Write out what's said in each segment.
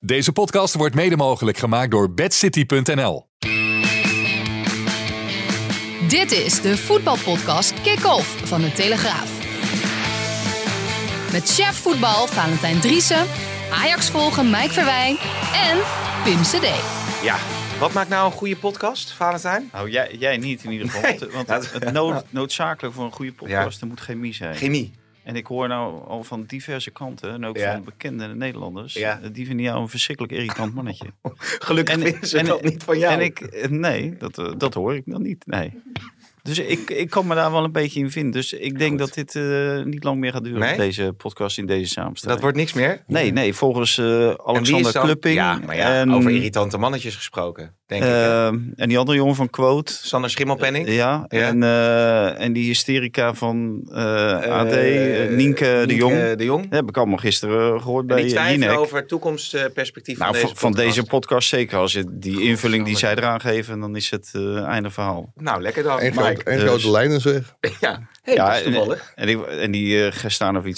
Deze podcast wordt mede mogelijk gemaakt door bedcity.nl. Dit is de voetbalpodcast Kick-Off van de Telegraaf. Met chef voetbal Valentijn Driessen, Ajax volgen Mike Verwijn en Pim CD. Ja, wat maakt nou een goede podcast, Valentijn? Nou, jij, jij niet in ieder geval. Nee. Want, het nood, noodzakelijk voor een goede podcast, er moet chemie zijn. Chemie. En ik hoor nou al van diverse kanten, en ook Ja. van bekende Nederlanders, Ja. eh, die vinden jou een verschrikkelijk irritant mannetje. Gelukkig En- vinden ze en- dat niet van jou. En ik, eh, nee, dat, eh, dat hoor ik dan niet, nee. Dus ik, ik kan me daar wel een beetje in vinden. Dus ik denk Goed. dat dit eh, niet lang meer gaat duren, Nee? deze podcast in deze samenstelling. dat wordt niks meer? Nee, nee, volgens eh, is Alexander dan- Klupping. Ja, maar ja, en, over irritante mannetjes gesproken, denk ik. hè? eh, en die andere jongen van Quote. Sander Schimmelpenning. Ja, Ja. En, eh, en die hysterica van eh, AD, eh, Nienke de Nienke Jong. de Jong. Dat heb ik allemaal gisteren gehoord En bij die twijfelen Jinek. over toekomstperspectief Nou, van deze van, podcast. deze podcast zeker. Als je die invulling die zij eraan geven, dan is het eh einde verhaal. Nou, lekker dan, één dus- grote lijn is weg. Ja, hey, dat is toevallig. en, die, en die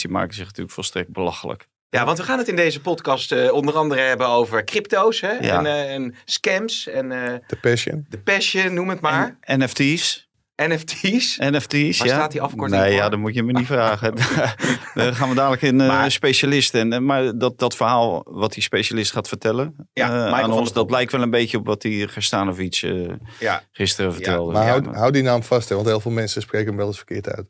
die maken zich natuurlijk volstrekt belachelijk. Ja, want we gaan het in deze podcast eh, onder andere hebben over crypto's hè? Ja. En, eh, en scams en eh, De passion. de passion, noem het maar. En NFT's. NFT's. NFT's, Waar ja. staat die afkorting Nee, voor? ja, dat moet je me niet vragen. Dan gaan we dadelijk in eh Maar- specialist. En, eh, maar dat, dat verhaal wat die specialist gaat vertellen Ja, eh, aan ons, dat lijkt wel een beetje op wat die Gestanovic eh, Ja, gisteren vertelde. Maar Ja, hou, maar- hou die naam vast, hè, want heel veel mensen spreken hem wel eens verkeerd uit.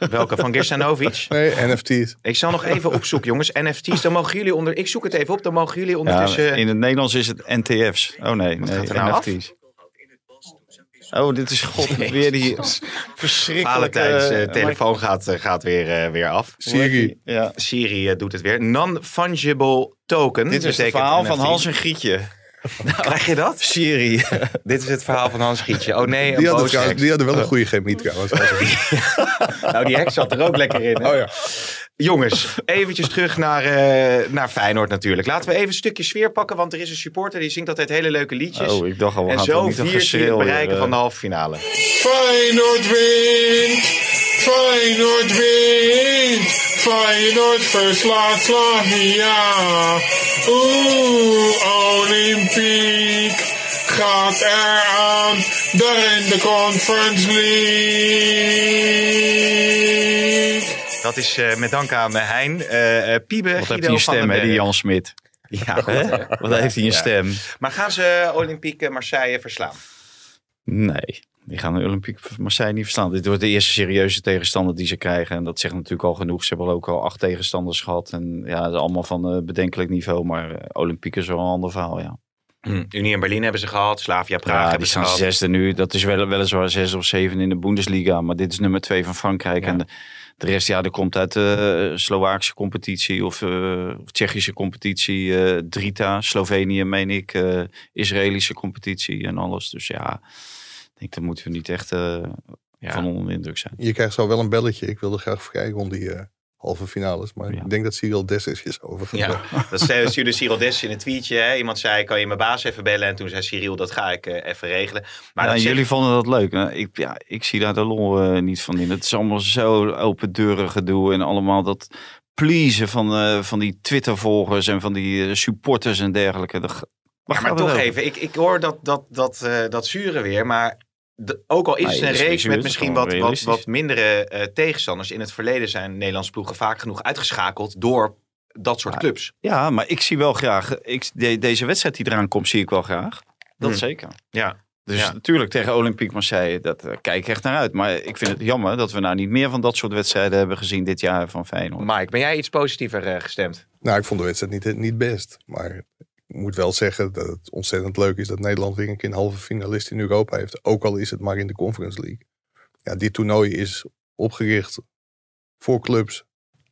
welke? Van Gerstanovic? Nee, NFT's. Ik zal nog even opzoeken, jongens. NFT's, dan mogen jullie onder... Ik zoek het even op, dan mogen jullie Ja, ondertussen... in het Nederlands is het NTF's. Oh nee, nee gaat er nou af? NFT's. Oh, dit is god weer die verschrikkelijke... Valentijn's eh, telefoon gaat, eh, gaat weer, weer af. Siri. Ja. Siri doet het weer. Non-fungible token. Dit is het verhaal van. Hans en Grietje. Krijg je dat? Siri. Dit is het verhaal van Hans Gietje. Oh nee, een Die hadden, trouwens- die hadden wel een goede chemie trouwens. Nou, die heks zat er ook lekker in. hè? Oh ja. Jongens, eventjes terug naar, eh, naar Feyenoord natuurlijk. Laten we even een stukje sfeer pakken, want er is een supporter die zingt altijd hele leuke liedjes. Oh, ik dacht al, we en gaan zo toch niet een viert hij het bereiken weer, van de eh. halve finale. Feyenoord wint, Feyenoord wint, Feyenoord verslaat Slavia. Oeh, Olympiek gaat eraan, daar in de Conference League. Dat is eh, met dank aan eh, Hein, eh, Piebe, Wat Guido heeft hij een stem, hè, die. Jan Smit. Ja, goed? Wat heeft hij een stem? Maar gaan ze Olympique Marseille verslaan? Nee, die gaan de Olympique Marseille niet verslaan. Dit wordt de eerste serieuze tegenstander die ze krijgen. En dat zegt natuurlijk al genoeg. Ze hebben ook al acht tegenstanders gehad. En ja, allemaal van bedenkelijk niveau. Maar Olympique is wel een ander verhaal, ja. Hm, Unie en Berlin hebben ze gehad, Slavia Praag ja, hebben die ze gehad. zesde nu. Dat is wel, weliswaar zes of zeven in de Bundesliga. Maar dit is nummer twee van Frankrijk. Ja. En de, de rest, ja, er komt uit de Slovaakse competitie of, eh, of Tsjechische competitie. eh, Drita, Slovenië, meen ik. eh, Israëlische competitie en alles. Dus ja, ik denk, daar moeten we niet echt eh, Ja. van onder de indruk zijn. Je krijgt zo wel een belletje. Ik wilde graag kijken om die eh, halve finales. Maar Ja. ik denk dat Cyril Dessers is over. Ja, dat zei- stuurde Cyril Dess in een tweetje. Hè? Iemand zei, kan je mijn baas even bellen? En toen zei Cyril, dat ga ik eh, even regelen. Maar en zeg- jullie vonden dat leuk. hè? Ik, ja, ik zie daar de lol eh, niet van in. Het is allemaal zo open deuren gedoe. En allemaal dat pleasen van, eh, van die Twitter-volgers en van die supporters en dergelijke. Dat, Ja, maar toch over? even. Ik, ik hoor dat, dat, dat, eh, dat zure weer. Maar de- ook al is Nee, het een reeks met misschien wat, wat, wat mindere eh, tegenstanders. In het verleden zijn Nederlandse ploegen vaak genoeg uitgeschakeld door dat soort Ja. clubs. Ja, maar ik zie wel graag... Ik, de- deze wedstrijd die eraan komt, zie ik wel graag. Dat Hmm. zeker. Ja. Dus Ja. natuurlijk tegen Olympique Marseille, dat eh, kijk ik echt naar uit. Maar ik vind het jammer dat we nou niet meer van dat soort wedstrijden hebben gezien dit jaar van Feyenoord. Mike, ben jij iets positiever eh, gestemd? Nou, ik vond de wedstrijd niet, niet best. Maar moet wel zeggen dat het ontzettend leuk is dat Nederland weer een keer een halve finalist in Europa heeft. Ook al is het maar in de Conference League. Ja, dit toernooi is opgericht voor clubs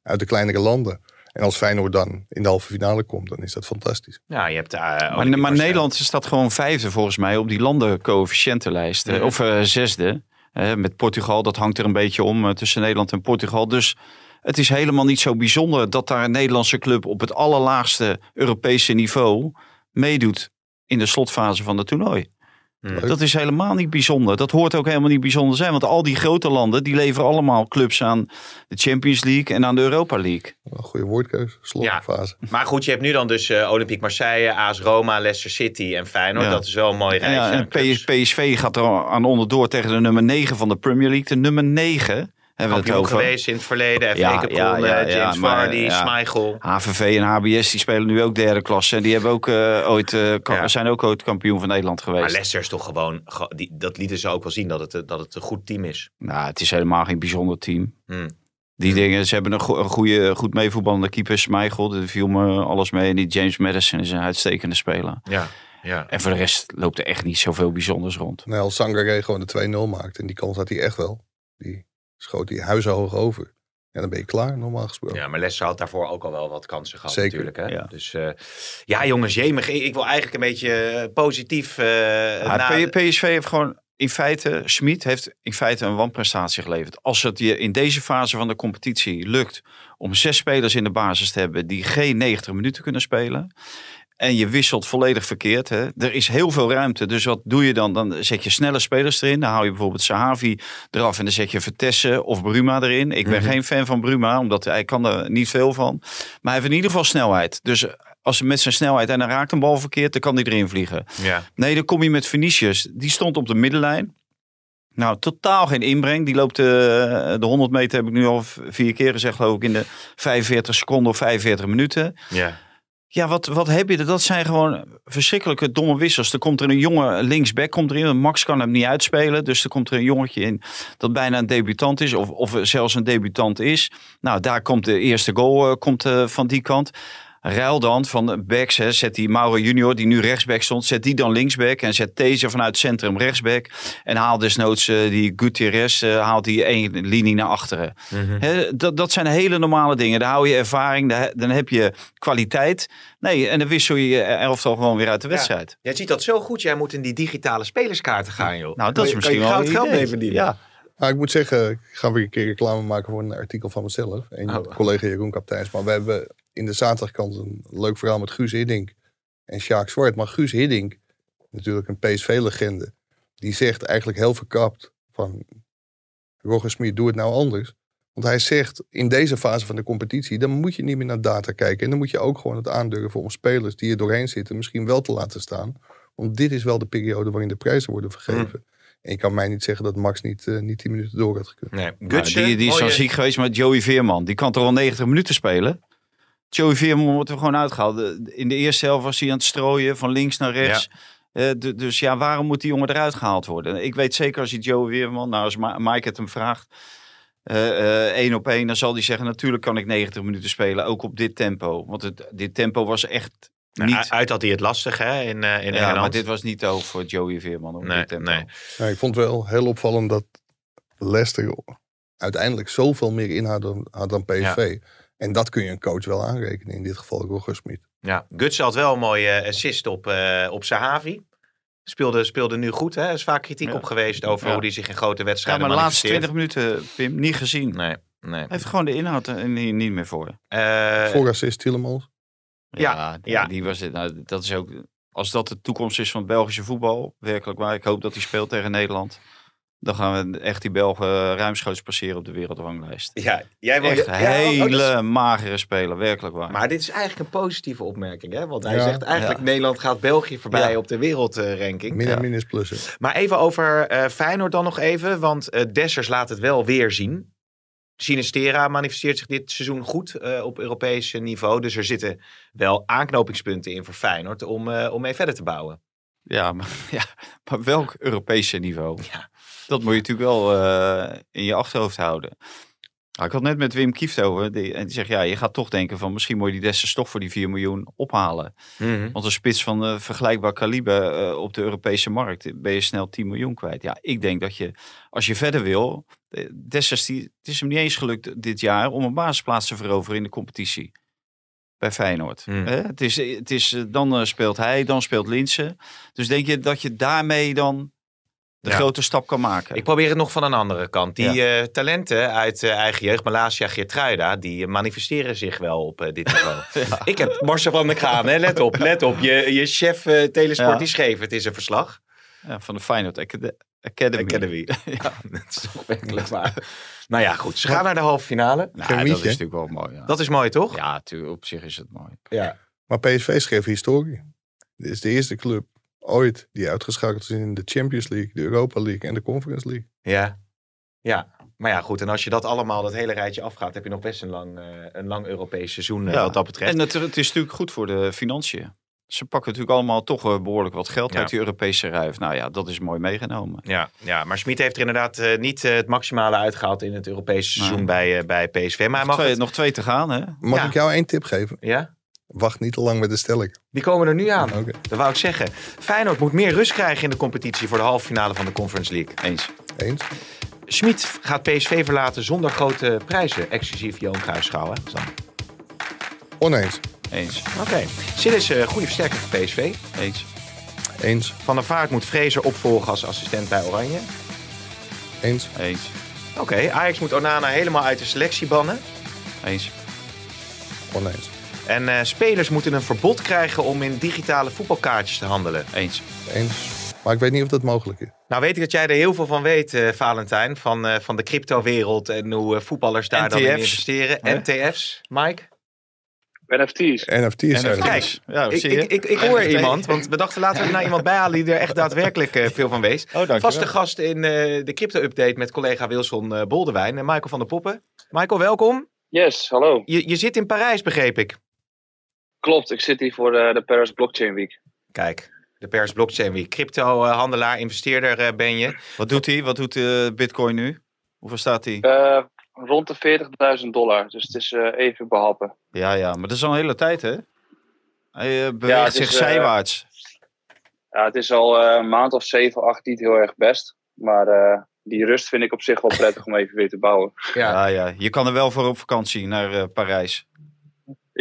uit de kleinere landen. En als Feyenoord dan in de halve finale komt, dan is dat fantastisch. Ja, je hebt... eh, Maar, maar. Nederland staat gewoon vijfde volgens mij op die landencoëfficiëntenlijst. eh. Of eh, zesde. Met Portugal, dat hangt er een beetje om tussen Nederland en Portugal. Dus het is helemaal niet zo bijzonder dat daar een Nederlandse club op het allerlaagste Europese niveau meedoet in de slotfase van het toernooi. Hmm. Dat is helemaal niet bijzonder. Dat hoort ook helemaal niet bijzonder zijn. Want al die grote landen die leveren allemaal clubs aan de Champions League en aan de Europa League. Een goede woordkeuze, slotfase. Maar goed, je hebt nu dan dus eh, Olympique Marseille, AS Roma, Leicester City en Feyenoord. Ja. Dat is wel een mooi rijtje. ja, en. PS- PSV gaat er aan onderdoor tegen de nummer 9 van de Premier League. De nummer 9 hebben we het Kampioen over. geweest in het verleden. FA Ja, Cup ja, ja, ja, James maar, Vardy, ja. Schmeichel. HVV en HBS die spelen nu ook derde klasse. En die hebben ook, eh, ooit, eh, Ja. zijn ook ooit kampioen van Nederland Maar geweest. Leicester is toch gewoon... ge- Die, dat lieten ze ook wel zien, dat het, eh, dat het een goed team is. Nou, het is helemaal geen bijzonder team. Hmm. Die dingen, ze hebben een, go- een goede, goed meevoetballende keeper, Schmeichel. Daar viel me alles mee. En die James Madison is een uitstekende speler. Ja, ja. En voor de rest loopt er echt niet zoveel bijzonders rond. Nou, als Sangaré gewoon de 2-0 maakt, en die kans had hij echt wel. Die schoot hij huizenhoog over. Ja, dan ben je klaar, normaal gesproken. Ja, maar Leicester had daarvoor ook al wel wat kansen gehad Zeker, natuurlijk. Hè? ja. Dus eh, ja, jongens, jemig. Ik, ik wil eigenlijk een beetje eh, positief... eh Ja, na- PSV heeft gewoon in feite, Schmid heeft in feite een wanprestatie geleverd. Als het je in deze fase van de competitie lukt om zes spelers in de basis te hebben die geen 90 minuten kunnen spelen. En je wisselt volledig verkeerd. Hè? Er is heel veel ruimte. Dus wat doe je dan? Dan zet je snelle spelers erin. Dan hou je bijvoorbeeld Sahavi eraf en dan zet je Vertessen of Bruma erin. Ik ben geen fan van Bruma, omdat hij kan er niet veel van. Maar hij heeft in ieder geval snelheid. Dus als hij met zijn snelheid en dan raakt een bal verkeerd, dan kan hij erin vliegen. ja. Nee, dan kom je met Vinicius. Die stond op de middenlijn. Nou, totaal geen inbreng. Die loopt eh, de 100 meter, heb ik nu al vier keer gezegd, geloof ik, in de 45 seconden of 45 minuten. ja. Ja, wat, wat heb je er? Dat zijn gewoon verschrikkelijke domme wissels. Er komt er een jonge linksback komt erin. Max kan hem niet uitspelen. Dus er komt er een jongetje in dat bijna een debutant is. Of, of zelfs een debutant is. Nou, daar komt de eerste goal eh, komt, eh, van die kant. Ruil dan van de backs. Hè, zet die Mauro junior, die nu rechtsback stond. Zet die dan linksback. En zet deze vanuit het centrum rechtsback. En haal desnoods eh, die Gutierrez. eh, haalt die één linie naar achteren. Mhm. Hè, dat, dat zijn hele normale dingen. Daar hou je ervaring, daar- dan heb je kwaliteit. Nee, en dan wissel je je elftal gewoon weer uit de wedstrijd. Jij ziet dat zo goed. Jij moet in die digitale spelerskaarten gaan, joh. Nou, dat is je- misschien kan je wel goud een geld mee verdienen. Ja. Maar ik moet zeggen, ik ga weer een keer reclame maken voor een artikel van mezelf. En Oh. collega Jeroen Kapteins. Maar we hebben in de zaterdagkant een leuk verhaal met Guus Hiddink en Sjaak Zwart. Maar Guus Hiddink, natuurlijk een PSV-legende, die zegt eigenlijk heel verkapt van... Roger Smit, doe het nou anders. Want hij zegt, in deze fase van de competitie, dan moet je niet meer naar data kijken. En dan moet je ook gewoon het aandurven om spelers die er doorheen zitten misschien wel te laten staan. Want dit is wel de periode waarin de prijzen worden vergeven. En je kan mij niet zeggen dat Max niet, eh, niet 10 minuten door had gekund. Nee, Nou, die, die is zo ziek geweest met Joey Veerman. Die kan toch wel 90 minuten spelen? Joey Veerman wordt er gewoon uitgehaald. In de eerste helft was hij aan het strooien van links naar rechts. Eh, dus ja, waarom moet die jongen eruit gehaald worden? Ik weet zeker als je Joey Veerman, nou als Ma- Mike het hem vraagt, eh, eh, één op één, dan zal hij zeggen natuurlijk kan ik 90 minuten spelen, ook op dit tempo. Want het, dit tempo was echt Nou, niet... Uit had hij het lastig, hè, in, eh in ja, Engeland. maar dit was niet ook voor Joey Veerman op Nee, dit tempo. nee. Ik vond het wel heel opvallend dat Leicester uiteindelijk zoveel meer inhoud dan, had dan PSV. En dat kun je een coach wel aanrekenen. In dit geval Roger Smit. Ja, Gutsen had wel een mooie assist op, eh op Sahavi. Speelde, speelde nu goed, hè. Er is vaak kritiek Ja. op geweest over Ja. hoe hij zich in grote Ja, wedstrijden maar de laatste manifesteert. 20 minuten, Pim, niet gezien. Nee, nee. Hij heeft gewoon de inhoud er niet, niet meer voor. Eh, Voor assist Tielemans. Ja, die, ja. die was het. Nou, dat is ook. Als dat de toekomst is van het Belgische voetbal, werkelijk waar. Ik hoop dat hij speelt tegen Nederland. Dan gaan we echt die Belgen ruimschoots passeren op de wereldranglijst. ja, jij wil... Echt ja, oh, is- hele magere speler, werkelijk waar. Maar dit is eigenlijk een positieve opmerking, hè? Want hij Ja. zegt eigenlijk Ja. Nederland gaat België voorbij Ja. op de wereldranking. Min en min is plussen. Maar even over eh Feyenoord dan nog even. Want eh Dessers laat het wel weer zien. Sinistera manifesteert zich dit seizoen goed eh, op Europees niveau. Dus er zitten wel aanknopingspunten in voor Feyenoord om, eh, om mee verder te bouwen. Ja, maar, ja, maar welk Europese niveau? Ja. Dat moet je natuurlijk wel eh, in je achterhoofd houden. Nou, ik had net met Wim Kieft over. Die, en die zegt, ja, je gaat toch denken van misschien moet je die Dessers toch voor die 4 miljoen ophalen. Want een spits van eh, vergelijkbaar kaliber eh, op de Europese markt ben je snel 10 miljoen kwijt. Ja, ik denk dat je, als je verder wil, Dessers, die, het is hem niet eens gelukt dit jaar om een basisplaats te veroveren in de competitie. bij Feyenoord. Hè? Het is, het is, dan speelt hij, dan speelt Linsen. Dus denk je dat je daarmee dan de Ja. grote stap kan maken? Ik probeer het nog van een andere kant. Die eh, talenten uit eh, eigen jeugd, Malasia, Geertruida, die manifesteren zich wel op eh, dit niveau. Ik heb Marcel van der Kraan, hè? let op, let op. Je, je chef eh, Telesport, Ja. die schreef het in zijn verslag. Ja, van de Feyenoord Acad- Academy. Academy. ja, dat is toch werkelijk waar. Nou ja, goed. Ze gaan naar de halve finale. Nou, dat is natuurlijk wel mooi. Ja, Dat is mooi, toch? ja tuurlijk, op zich is het mooi. Ja. Maar PSV schreef historie. Dit is de eerste club ooit die uitgeschakeld is in de Champions League, de Europa League en de Conference League. Ja. Ja. Maar ja, goed. En als je dat allemaal, dat hele rijtje afgaat, heb je nog best een lang, eh, een lang Europees seizoen eh, Ja. wat dat betreft. En het, het is natuurlijk goed voor de financiën. Ze pakken natuurlijk allemaal toch eh, behoorlijk wat geld Ja. uit die Europese ruif. Nou ja, dat is mooi meegenomen. Ja, ja, maar Smit heeft er inderdaad eh, niet het maximale uitgehaald in het Europese seizoen Nee. bij, bij PSV. Maar hij Nog mag twee, het- nog twee te gaan, hè? Mag Ja. ik jou één tip geven? Ja? Wacht niet te lang met de stelling. Die komen er nu aan. Oké. Dat wou ik zeggen. Feyenoord moet meer rust krijgen in de competitie voor de halve finale van de Conference League. Eens. Eens? Schmid gaat PSV verlaten zonder grote prijzen, exclusief Johan Sam? Oneens. Eens. Oké. Sil is een goede versterker voor PSV. Eens. Eens. Van der Vaart moet Fraser opvolgen als assistent bij Oranje. Eens. Eens. Oké, Ajax moet Onana helemaal uit de selectie bannen. Eens. Oneens. En eh, spelers moeten een verbod krijgen om in digitale voetbalkaartjes te handelen. Eens. Eens. Maar ik weet niet of dat mogelijk is. Nou weet ik dat jij er heel veel van weet, eh, Valentijn. Van, eh, van de cryptowereld en hoe voetballers daar dan in investeren. Hè? NTF's, Mike? NFT's. NFT's er. Kijk, Ja, ik, zie je? ik, ik, ik hoor NFT. iemand, want we dachten laten we er nou iemand bij halen die er echt daadwerkelijk eh, veel van weet. Oh. Vaste gast in eh, de crypto-update met collega Wilson eh, Boldewijn en Michael van der Poppen. Michael, welkom. Yes, hallo. Je, je zit in Parijs, begreep ik. Klopt, ik zit hier voor de, de Paris Blockchain Week. Kijk, de Paris Blockchain Week. Crypto-handelaar, investeerder eh, ben je. Wat doet hij? Wat doet eh, Bitcoin nu? Hoeveel staat hij? Eh, rond de 40.000 dollar, dus het is eh, even behappen. Ja, ja, maar dat is al een hele tijd, hè? Hij eh, beweegt Ja, zich is, eh, zijwaarts. Ja, het is al eh, een maand of 7, 8 niet heel erg best. Maar eh, die rust vind ik op zich wel prettig om even weer te bouwen. Ja. Ja, ja. Je kan er wel voor op vakantie naar eh, Parijs.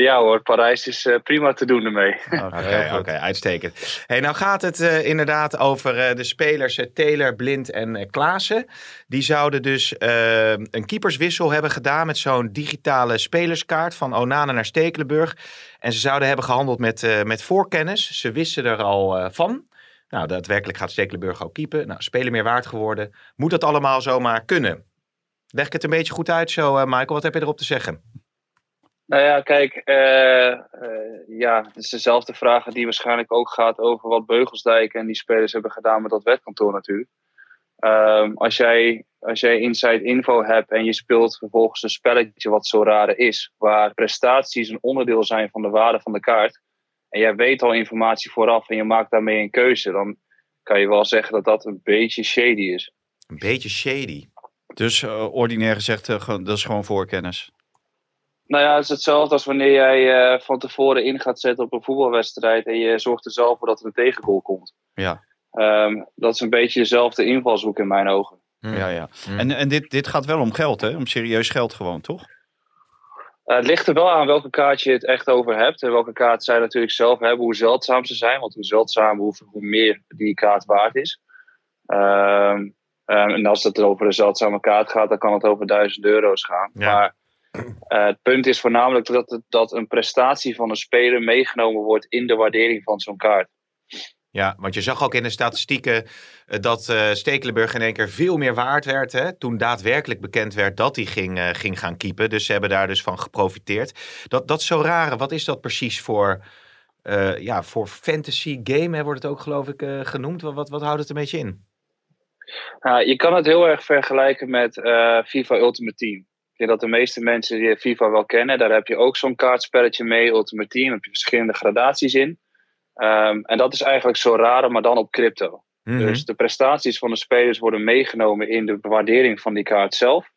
Ja hoor, Parijs is eh, prima te doen ermee. Oké, oké, uitstekend. Hey, nou gaat het eh, inderdaad over eh, de spelers Taylor, Blind en Klaassen. Die zouden dus een keeperswissel hebben gedaan met zo'n digitale spelerskaart van Onana naar Stekelenburg. En ze zouden hebben gehandeld met, eh, met voorkennis. Ze wisten er al eh, van. Nou, daadwerkelijk gaat Stekelenburg ook keepen. Nou, spelen meer waard geworden. Moet dat allemaal zomaar kunnen? Leg ik het een beetje goed uit zo, eh, Michael? Wat heb je erop te zeggen? Nou ja, kijk, eh, eh, ja, het is dezelfde vraag die waarschijnlijk ook gaat over wat Beugelsdijk en die spelers hebben gedaan met dat wetkantoor natuurlijk. Ehm, als, jij, als jij inside info hebt en je speelt vervolgens een spelletje wat zo raar is, waar prestaties een onderdeel zijn van de waarde van de kaart, en jij weet al informatie vooraf en je maakt daarmee een keuze, dan kan je wel zeggen dat dat een beetje shady is. Een beetje shady. Dus eh, ordinair gezegd, dat is gewoon voorkennis. Nou ja, het is hetzelfde als wanneer jij eh, van tevoren in gaat zetten op een voetbalwedstrijd en je zorgt er zelf voor dat er een tegengoal komt. Ja, Ehm, dat is een beetje dezelfde invalshoek in mijn ogen. Hm. ja, ja. Hmm. En, en dit, dit gaat wel om geld, hè? Om serieus geld gewoon, toch? Eh, het ligt er wel aan welke kaart je het echt over hebt. En welke kaart zij natuurlijk zelf hebben, hoe zeldzaam ze zijn. Want hoe zeldzamer, hoe, hoe meer die kaart waard is. Ehm, ehm, en als het over een zeldzame kaart gaat, dan kan het over duizend euro's gaan. Ja. Maar eh, het punt is voornamelijk dat, dat een prestatie van een speler meegenomen wordt in de waardering van zo'n kaart. Ja, want je zag ook in de statistieken eh, dat eh, Stekelenburg in één keer veel meer waard werd. Hè, toen daadwerkelijk bekend werd dat hij ging, ging gaan keepen. Dus ze hebben daar dus van geprofiteerd. Dat, dat is zo raar. Wat is dat precies voor, ja, voor fantasy game? Hè, wordt het ook geloof ik genoemd. Wat, wat, wat houdt het een beetje in? Je kan het heel erg vergelijken met FIFA Ultimate Team. Ik denk dat de meeste mensen die FIFA wel kennen, daar heb je ook zo'n kaartspelletje mee, Ultimate Team. Daar heb je verschillende gradaties in. Ehm, en dat is eigenlijk zo rare, maar dan op crypto. Mhm. Dus de prestaties van de spelers worden meegenomen in de waardering van die kaart zelf.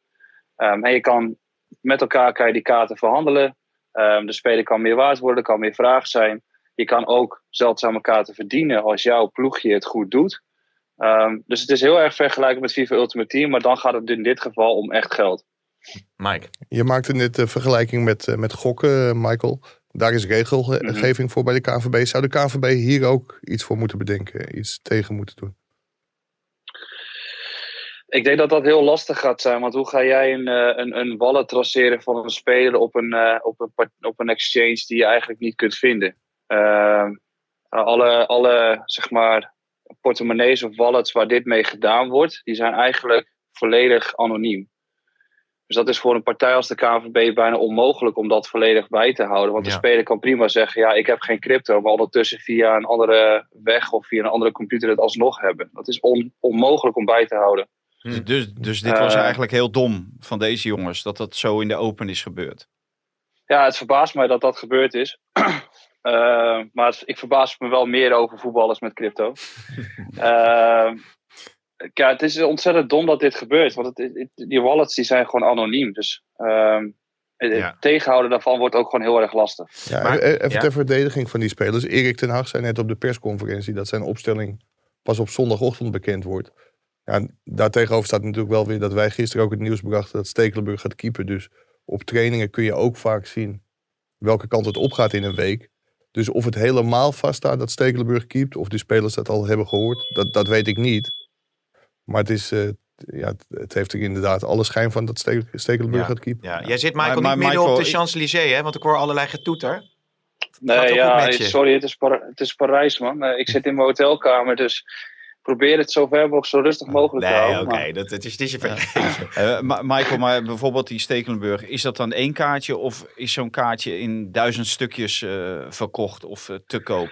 Ehm, en je kan met elkaar kan je die kaarten verhandelen. Ehm, de speler kan meer waard worden, kan meer vraag zijn. Je kan ook zeldzame kaarten verdienen als jouw ploegje het goed doet. Dus het is heel erg vergelijkbaar met FIFA Ultimate Team, maar dan gaat het in dit geval om echt geld. Mike. Je maakte net de vergelijking met, eh, met gokken, eh, Michael. Daar is regelgeving voor bij de KNVB. Zou de KNVB hier ook iets voor moeten bedenken? Iets tegen moeten doen? Ik denk dat dat heel lastig gaat zijn. Want hoe ga jij een, eh, een, een wallet traceren van een speler op een, eh, op, een, op een exchange die je eigenlijk niet kunt vinden? Eh, alle, alle zeg maar, portemonnees of wallets waar dit mee gedaan wordt, die zijn eigenlijk volledig anoniem. Dus dat is voor een partij als de KNVB bijna onmogelijk om dat volledig bij te houden. Want de Ja. speler kan prima zeggen, ja, ik heb geen crypto, maar ondertussen via een andere weg of via een andere computer het alsnog hebben. Dat is on- onmogelijk om bij te houden. Dus, dus, dus dit was Eh. eigenlijk heel dom van deze jongens, dat dat zo in de open is gebeurd. Ja, het verbaast mij dat dat gebeurd is. Eh, maar ik verbaas me wel meer over voetballers met crypto. Eh, ja, het is ontzettend dom dat dit gebeurt. Want het, het- die wallets die zijn gewoon anoniem. Dus ehm, het, Ja. tegenhouden daarvan wordt ook gewoon heel erg lastig. Ja, Maar- even ja. ter verdediging van die spelers. Erik ten Hag zei net op de persconferentie dat zijn opstelling pas op zondagochtend bekend wordt. Ja, en daartegenover staat natuurlijk wel weer dat wij gisteren ook het nieuws brachten dat Stekelenburg gaat keeper. Dus op trainingen kun je ook vaak zien welke kant het opgaat in een week. Dus of het helemaal vaststaat dat Stekelenburg keept, of die spelers dat al hebben gehoord, dat, dat weet ik niet. Maar het, is, eh, ja, het, heeft er inderdaad alle schijn van dat Ste- Stekelenburg Ja. gaat keepen. Ja, jij zit Michael Maar- maar niet midden op de Champs-Élysées, hè? Want ik hoor allerlei getoeter. Nee, ja, sorry, het is, Par- het is Parijs, man. Eh, ik zit in mijn hotelkamer, dus probeer het zo ver mogelijk, zo rustig mogelijk te Nee, houden. oké, maar- dat, het is, is je vergeven. Eh, Michael, maar bijvoorbeeld die Stekelenburg, is dat dan één kaartje of is zo'n kaartje in duizend stukjes eh, verkocht of te koop?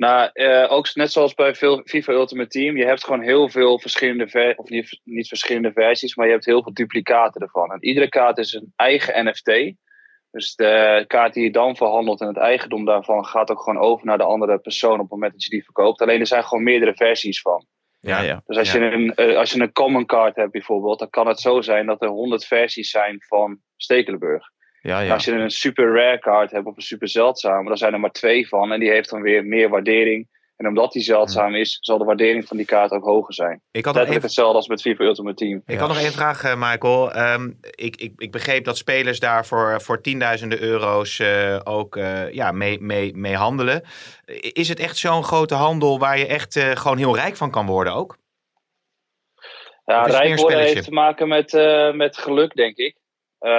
Nou, eh, ook net zoals bij veel FIFA Ultimate Team, je hebt gewoon heel veel verschillende, ver of niet, niet verschillende versies, maar je hebt heel veel duplicaten ervan. En iedere kaart is een eigen NFT. Dus de kaart die je dan verhandelt en het eigendom daarvan gaat ook gewoon over naar de andere persoon op het moment dat je die verkoopt. Alleen er zijn gewoon meerdere versies van. Ja, ja. Dus als, Ja. je een, eh, als je een common card hebt bijvoorbeeld, dan kan het zo zijn dat er 100 versies zijn van Stekelenburg. Ja, ja. Als je een super rare kaart hebt of een super zeldzame, dan zijn er maar twee van. En die heeft dan weer meer waardering. En omdat die zeldzaam is, zal de waardering van die kaart ook hoger zijn. Ik had Letterlijk één hetzelfde als met FIFA Ultimate Team. Ik had nog één vraag, eh, Michael. Ehm, ik, ik, ik begreep dat spelers daar voor, voor tienduizenden euro's eh, ook eh, ja, mee, mee, mee handelen. Is het echt zo'n grote handel waar je echt eh, gewoon heel rijk van kan worden ook? Ja, rijk worden spelletje? heeft te maken met, eh, met geluk, denk ik. Eh,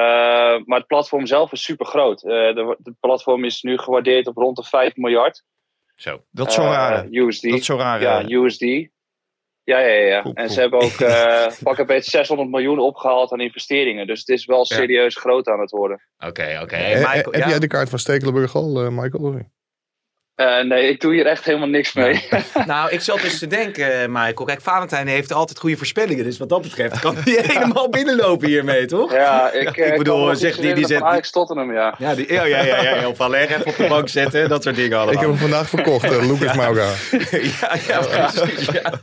maar het platform zelf is super groot. de, het platform is nu gewaardeerd op rond de 5 miljard. Zo. Dat is zo eh, raar. USD. Dat is zo raar. Ja, eh. USD. Ja, ja, ja. Cool, en cool. ze hebben ook eh pak een beetje 600 miljoen opgehaald aan investeringen. Dus het is wel Ja. serieus groot aan het worden. Oké, oké. Eh, Hey, eh, heb ja? jij de kaart van Stekelenburg al, eh, Michael? Eh, nee, ik doe hier echt helemaal niks mee. Nou, ik zat dus te denken, eh, Michael. Kijk, Valentijn heeft altijd goede voorspellingen. Dus wat dat betreft kan hij helemaal binnenlopen hiermee, toch? ja, ik, eh, Ik bedoel, zeg die- die zet- Ajax Tottenham, ja. Ja, die, ja, ja, ja, ja, heel veel leggen, even op de bank zetten, dat soort dingen allemaal. Ik heb hem vandaag verkocht, eh, Lucas Mauga. ja, ja, precies. Ja.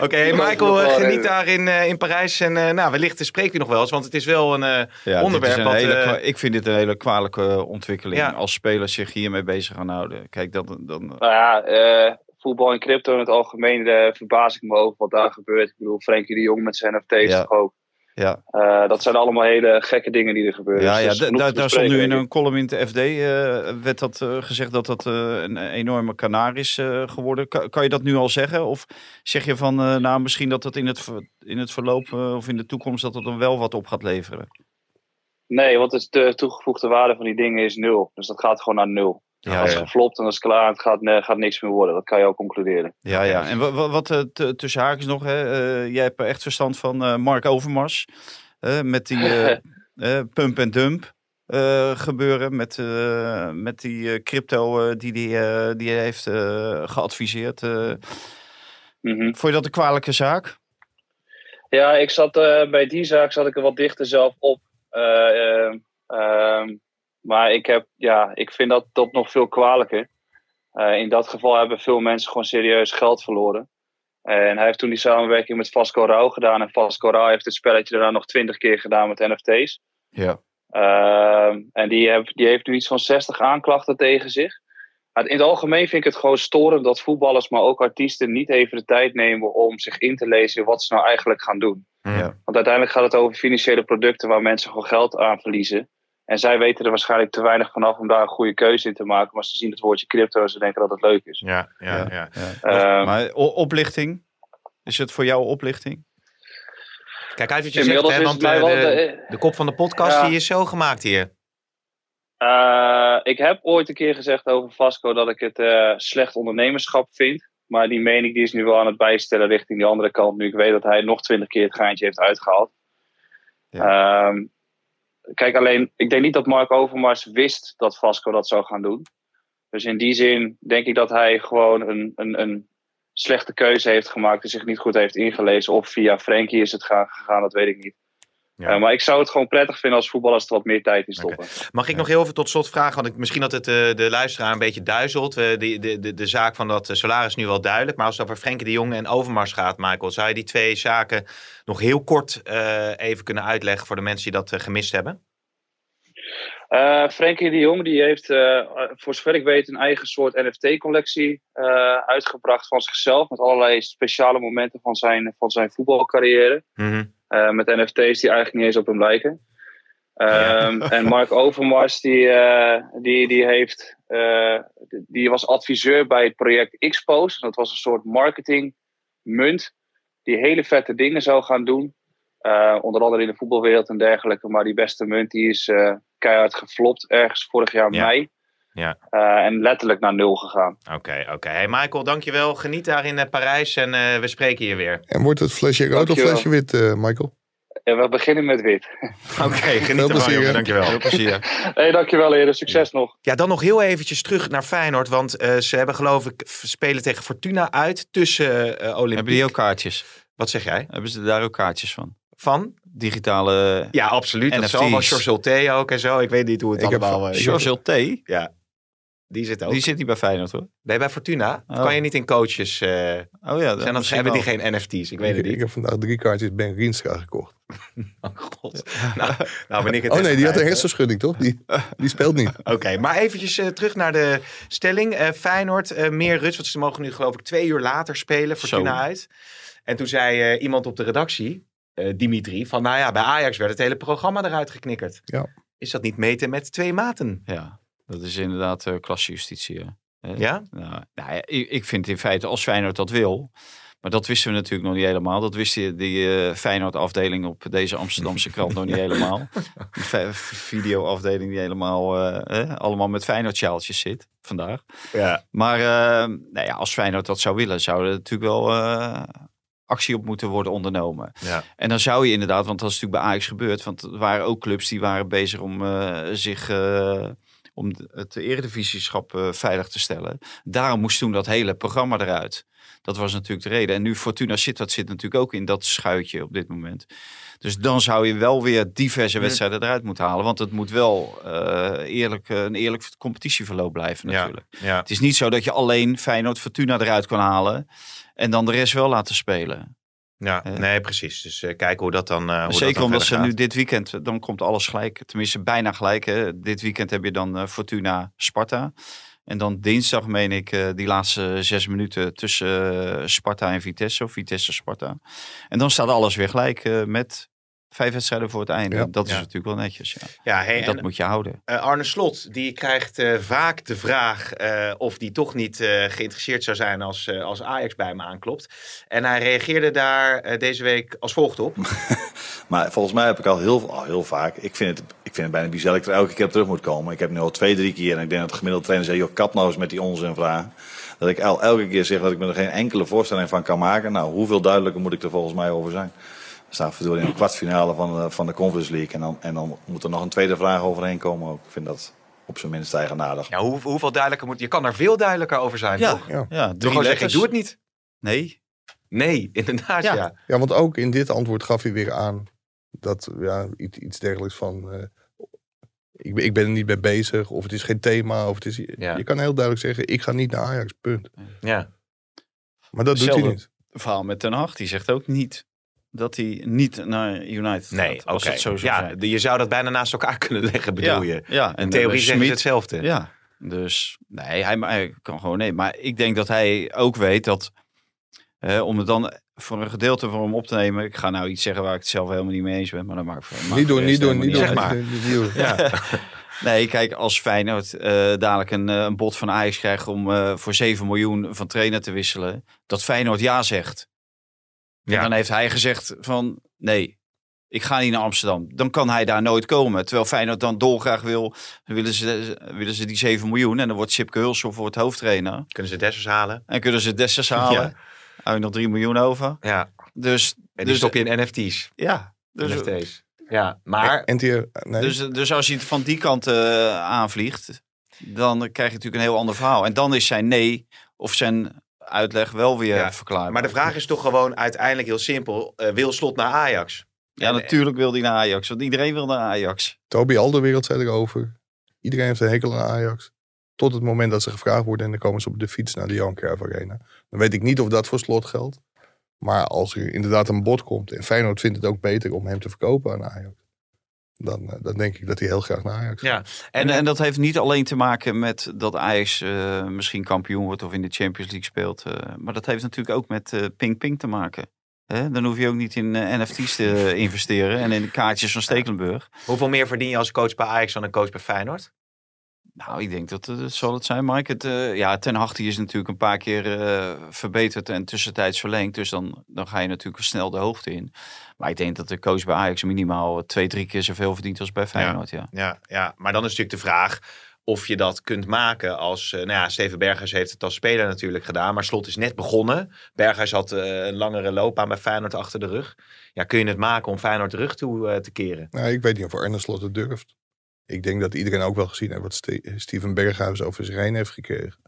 Oké, Michael, geniet daar in, eh, in Parijs. En eh, nou, wellicht spreekt u nog wel eens, want het is wel een... eh, Ja, onderwerp een wat, hele eh, ik vind dit een hele kwalijke ontwikkeling. Ja. Als spelers zich hiermee bezig gaan houden. Kijk, dat, dan, Nou ja, eh, voetbal en crypto in het algemeen eh, verbaas ik me over wat daar gebeurt. Ik bedoel, Frenkie de Jong met zijn NFT's Ja. toch ook. ja. Eh, dat zijn allemaal hele gekke dingen die er gebeuren. Ja, Dus ja dat daar stond nu in een column in de FD werd dat, gezegd dat dat een enorme kanaar is geworden. Kan, kan je dat nu al zeggen? Of zeg je van, nou misschien dat dat in het, in het verloop of in de toekomst dat het dan wel wat op gaat leveren? Nee, want de toegevoegde waarde van die dingen is nul. Dus dat gaat gewoon naar nul. Ja, Als ja. het geflopt en dat is klaar, het gaat, gaat niks meer worden. Dat kan je ook concluderen. Ja, ja. En wa- wa- wat eh, tussen haakjes nog, hè? eh, jij hebt echt verstand van eh, Mark Overmars. met die pump en dump gebeuren. Met, met die crypto die, die, eh, die hij heeft geadviseerd. Mhm. vond je dat een kwalijke zaak? Ja, ik zat bij die zaak zat ik er wat dichter zelf op. Eh, eh, ehm, maar ik, heb, ja, ik vind dat, dat nog veel kwalijker. Eh, in dat geval hebben veel mensen gewoon serieus geld verloren. En hij heeft toen die samenwerking met Vasco Rauw gedaan. En Vasco Rauw heeft het spelletje daarna nog twintig keer gedaan met NFT's. Ja. Ehm, en die, heb, die heeft nu iets van 60 aanklachten tegen zich. Maar in het algemeen vind ik het gewoon storend dat voetballers, maar ook artiesten, niet even de tijd nemen om zich in te lezen wat ze nou eigenlijk gaan doen. Ja. Want uiteindelijk gaat het over financiële producten waar mensen gewoon geld aan verliezen. En zij weten er waarschijnlijk te weinig vanaf om daar een goede keuze in te maken. Maar ze zien het woordje crypto en ze denken dat het leuk is. Ja, ja, ja. Ja. Ehm, maar oplichting? Is het voor jou oplichting? Kijk uit wat je zegt, hè, is want eh, de, de- de kop van de podcast Ja. die is zo gemaakt hier. Eh, ik heb ooit een keer gezegd over Vasco dat ik het eh, slecht ondernemerschap vind. Maar die mening die is nu wel aan het bijstellen richting die andere kant. Nu ik weet dat hij nog twintig keer het gaantje heeft uitgehaald. Ehm, kijk, alleen ik denk niet dat Mark Overmars wist dat Vasco dat zou gaan doen. Dus in die zin denk ik dat hij gewoon een, een, een slechte keuze heeft gemaakt. En zich niet goed heeft ingelezen. Of via Frenkie is het gaan- gegaan, dat weet ik niet. Ja. Eh, maar ik zou het gewoon prettig vinden als voetballers er wat meer tijd in stoppen. Mag ik nog heel even tot slot vragen? Want ik, misschien dat het eh, de luisteraar een beetje duizelt. Eh, de, de, de, de zaak van dat salaris is nu wel duidelijk. Maar als het over Frenkie de Jong en Overmars gaat, Michael. Zou je die twee zaken nog heel kort even kunnen uitleggen voor de mensen die dat gemist hebben? Frenkie de Jong die heeft, voor zover ik weet, een eigen soort NFT-collectie uitgebracht van zichzelf. Met allerlei speciale momenten van zijn, van zijn voetbalcarrière. Mhm. Eh, met NFT's die eigenlijk niet eens op hem lijken. Ehm, En Mark Overmars die, eh, die, die, heeft, eh, die was adviseur bij het project Xpose. Dat was een soort marketingmunt die hele vette dingen zou gaan doen. Onder andere in de voetbalwereld en dergelijke. Maar die beste munt die is keihard geflopt ergens vorig jaar Ja. mei. Ja. Eh, en letterlijk naar nul gegaan. Oké, oké. Hey Michael, dankjewel. Geniet daar in eh, Parijs en eh, we spreken je weer. En wordt het flesje rood of flesje wit, eh, Michael? En we beginnen met wit. Oké, geniet Veel ervan, plezier, jongen. Dankjewel. Heel plezier. Hey, dankjewel heren, succes nog. Ja, dan nog heel eventjes terug naar Feyenoord. Want eh, ze hebben geloof ik spelen tegen Fortuna uit tussen eh Olympique. Hebben die ook kaartjes? Wat zeg jij? Hebben ze daar ook kaartjes van? Van? Digitale... Ja, absoluut. Dat is allemaal Chorzelté ook en zo. Ik weet niet hoe het Ik allemaal... George T. Ja, die zit ook. Die zit niet bij Feyenoord hoor. Nee, bij Fortuna Oh. kan je niet in coaches... eh, Oh ja, zijn dan dat, misschien hebben die geen NFT's? Ik weet Ik, het ik niet. heb vandaag drie kaartjes Ben Rienstra gekocht. Oh god. nou, nou ben ik het Oh nee, die had een hè? hersenschudding, toch? Die, die speelt niet. Oké, maar eventjes eh, terug naar de stelling. Eh, Feyenoord, eh, meer rust. Want ze mogen nu geloof ik twee uur later spelen. Fortuna Zo. uit. En toen zei eh, iemand op de redactie, eh, Dimitri, van nou ja, bij Ajax werd het hele programma eruit geknikkerd. Ja. Is dat niet meten met twee maten? Ja, dat is inderdaad uh, klassejustitie. hè. Hè? Ja? Nou, nou ja, ik, ik vind in feite, als Feyenoord dat wil... Maar dat wisten we natuurlijk nog niet helemaal. Dat wist die, die eh, Feyenoord-afdeling op deze Amsterdamse krant nog niet helemaal. Die video-afdeling die helemaal eh, eh, allemaal met Feyenoord-sjaaltjes zit vandaag. Ja. Maar nou ja, als Feyenoord dat zou willen, zou er natuurlijk wel actie op moeten worden ondernomen. Ja. En dan zou je inderdaad, want dat is natuurlijk bij Ajax gebeurd. Want er waren ook clubs die waren bezig om zich... om het eredivisieschap uh, veilig te stellen. Daarom moest toen dat hele programma eruit. Dat was natuurlijk de reden. En nu Fortuna Sittard zit natuurlijk ook in dat schuitje op dit moment. Dus dan zou je wel weer diverse wedstrijden eruit moeten halen. Want het moet wel uh, eerlijk, een eerlijk competitieverloop blijven natuurlijk. Ja, ja. Het is niet zo dat je alleen Feyenoord Fortuna eruit kan halen. En dan de rest wel laten spelen. Ja, uh, nee, precies. Dus uh, kijken hoe dat dan. Uh, hoe zeker dat dan omdat ze gaat. nu dit weekend, dan komt alles gelijk. Tenminste, bijna gelijk. Hè. Dit weekend heb je dan uh, Fortuna Sparta. En dan dinsdag, meen ik, die laatste zes minuten tussen Sparta en Vitesse. Of Vitesse Sparta. En dan staat alles weer gelijk met vijf wedstrijden voor het einde. Ja, dat is ja. natuurlijk wel netjes. Ja, ja hey, dat en, moet je houden. Uh, Arne Slot, die krijgt uh, vaak de vraag uh, of die toch niet geïnteresseerd zou zijn als, als Ajax bij hem aanklopt. En hij reageerde daar deze week als volgt op. maar volgens mij heb ik al heel, al heel vaak, ik vind, het, ik vind het bijna bizar dat ik er elke keer op terug moet komen. Ik heb nu al twee, drie keer en ik denk dat de gemiddelde trainer zei, joh, kap nou eens met die onzin vragen. Dat ik el, elke keer zeg dat ik me er geen enkele voorstelling van kan maken. Nou, hoeveel duidelijker moet ik er volgens mij over zijn? We staan verdorie in de kwartfinale van de, van de Conference League. En dan, en dan moet er nog een tweede vraag overheen komen ook. Ik vind dat op zijn minst eigenaardig. Ja, hoe, hoeveel duidelijker moet... Je kan er veel duidelijker over zijn, ja, toch? Ja, ja Toch gewoon zeggen, ik doe het niet. Nee. Nee, inderdaad, ja. ja. Ja, want ook in dit antwoord gaf hij weer aan dat ja, iets, iets dergelijks van... Uh, ik, ben, ik ben er niet mee bezig, of het is geen thema. Of het is, ja. Je kan heel duidelijk zeggen, ik ga niet naar Ajax, punt. Ja. Maar dat doet hij niet. verhaal met Ten Hag, die zegt ook niet dat hij niet naar United nee, gaat. Als okay. het zo zou ja, zijn. je zou dat bijna naast elkaar kunnen leggen, bedoel ja, je? Ja, en In theorie zeggen ze hetzelfde. Ja, dus nee, hij, hij, kan gewoon nee. Maar ik denk dat hij ook weet dat Eh, om het dan voor een gedeelte voor hem op te nemen. Ik ga nou iets zeggen waar ik het zelf helemaal niet mee eens ben. Maar dat maakt maakt Niet doen, niet doen, niet doen. Zeg maar. Niet- niet doen. Ja. Nee, kijk, als Feyenoord eh, dadelijk een, eh, een bod van Ajax krijgt om eh, voor 7 miljoen van trainer te wisselen, dat Feyenoord ja zegt. Ja. En dan heeft hij gezegd van nee, ik ga niet naar Amsterdam. Dan kan hij daar nooit komen. Terwijl Feyenoord dan dolgraag wil, dan willen ze, willen ze die 7 miljoen. En dan wordt Sipke Hulshoff wordt hoofdtrainer. Kunnen ze Dessers halen? En kunnen ze Dessers halen. Ja. Hou je nog 3 miljoen over. Ja. Dus, En die dus stop je in NFT's. ja. Dus, NFT's. Ja, maar... NTR, nee. Dus, dus als je het van die kant eh, aanvliegt, dan krijg je natuurlijk een heel ander verhaal. En dan is zijn nee of zijn uitleg wel weer Ja, verklaarbaar. Maar de vraag is toch gewoon uiteindelijk heel simpel. eh, wil Slot naar Ajax? Ja, natuurlijk wil hij naar Ajax. Want iedereen wil naar Ajax. Toby Alderwereld zei erover. Iedereen heeft een hekel aan Ajax. Tot het moment dat ze gevraagd worden en dan komen ze op de fiets naar de Johan Cruijff Arena. Dan weet ik niet of dat voor slot geldt. Maar als er inderdaad een bod komt en Feyenoord vindt het ook beter om hem te verkopen aan Ajax. Dan, eh, dan denk ik dat hij heel graag naar Ajax gaat. Ja. En, en, dat heeft niet alleen te maken met dat Ajax eh, misschien kampioen wordt of in de Champions League speelt. eh, maar dat heeft natuurlijk ook met eh, ping-ping te maken. Hè? Dan hoef je ook niet in NFT's te investeren en in de kaartjes van Stekelenburg. Hoeveel meer verdien je als coach bij Ajax dan een coach bij Feyenoord? Nou, ik denk dat het dat zal het zijn, Mike. Het, eh, ja, Ten Hag die is natuurlijk een paar keer eh, verbeterd en tussentijds verlengd. Dus dan, dan ga je natuurlijk snel de hoogte in. Maar ik denk dat de coach bij Ajax minimaal twee, drie keer zoveel verdient als bij Feyenoord. Ja. Ja, ja, maar dan is natuurlijk de vraag of je dat kunt maken als... eh, nou ja, Steven Berghuis heeft het als speler natuurlijk gedaan. Maar Slot is net begonnen. Berghuis had eh, een langere loopbaan bij Feyenoord achter de rug. Ja, kun je het maken om Feyenoord de rug toe eh, te keren? Nou, ik weet niet of Arne Slot het durft. Ik denk dat iedereen ook wel gezien heeft wat Ste- Steven Berghuis over zich heen heeft gekregen.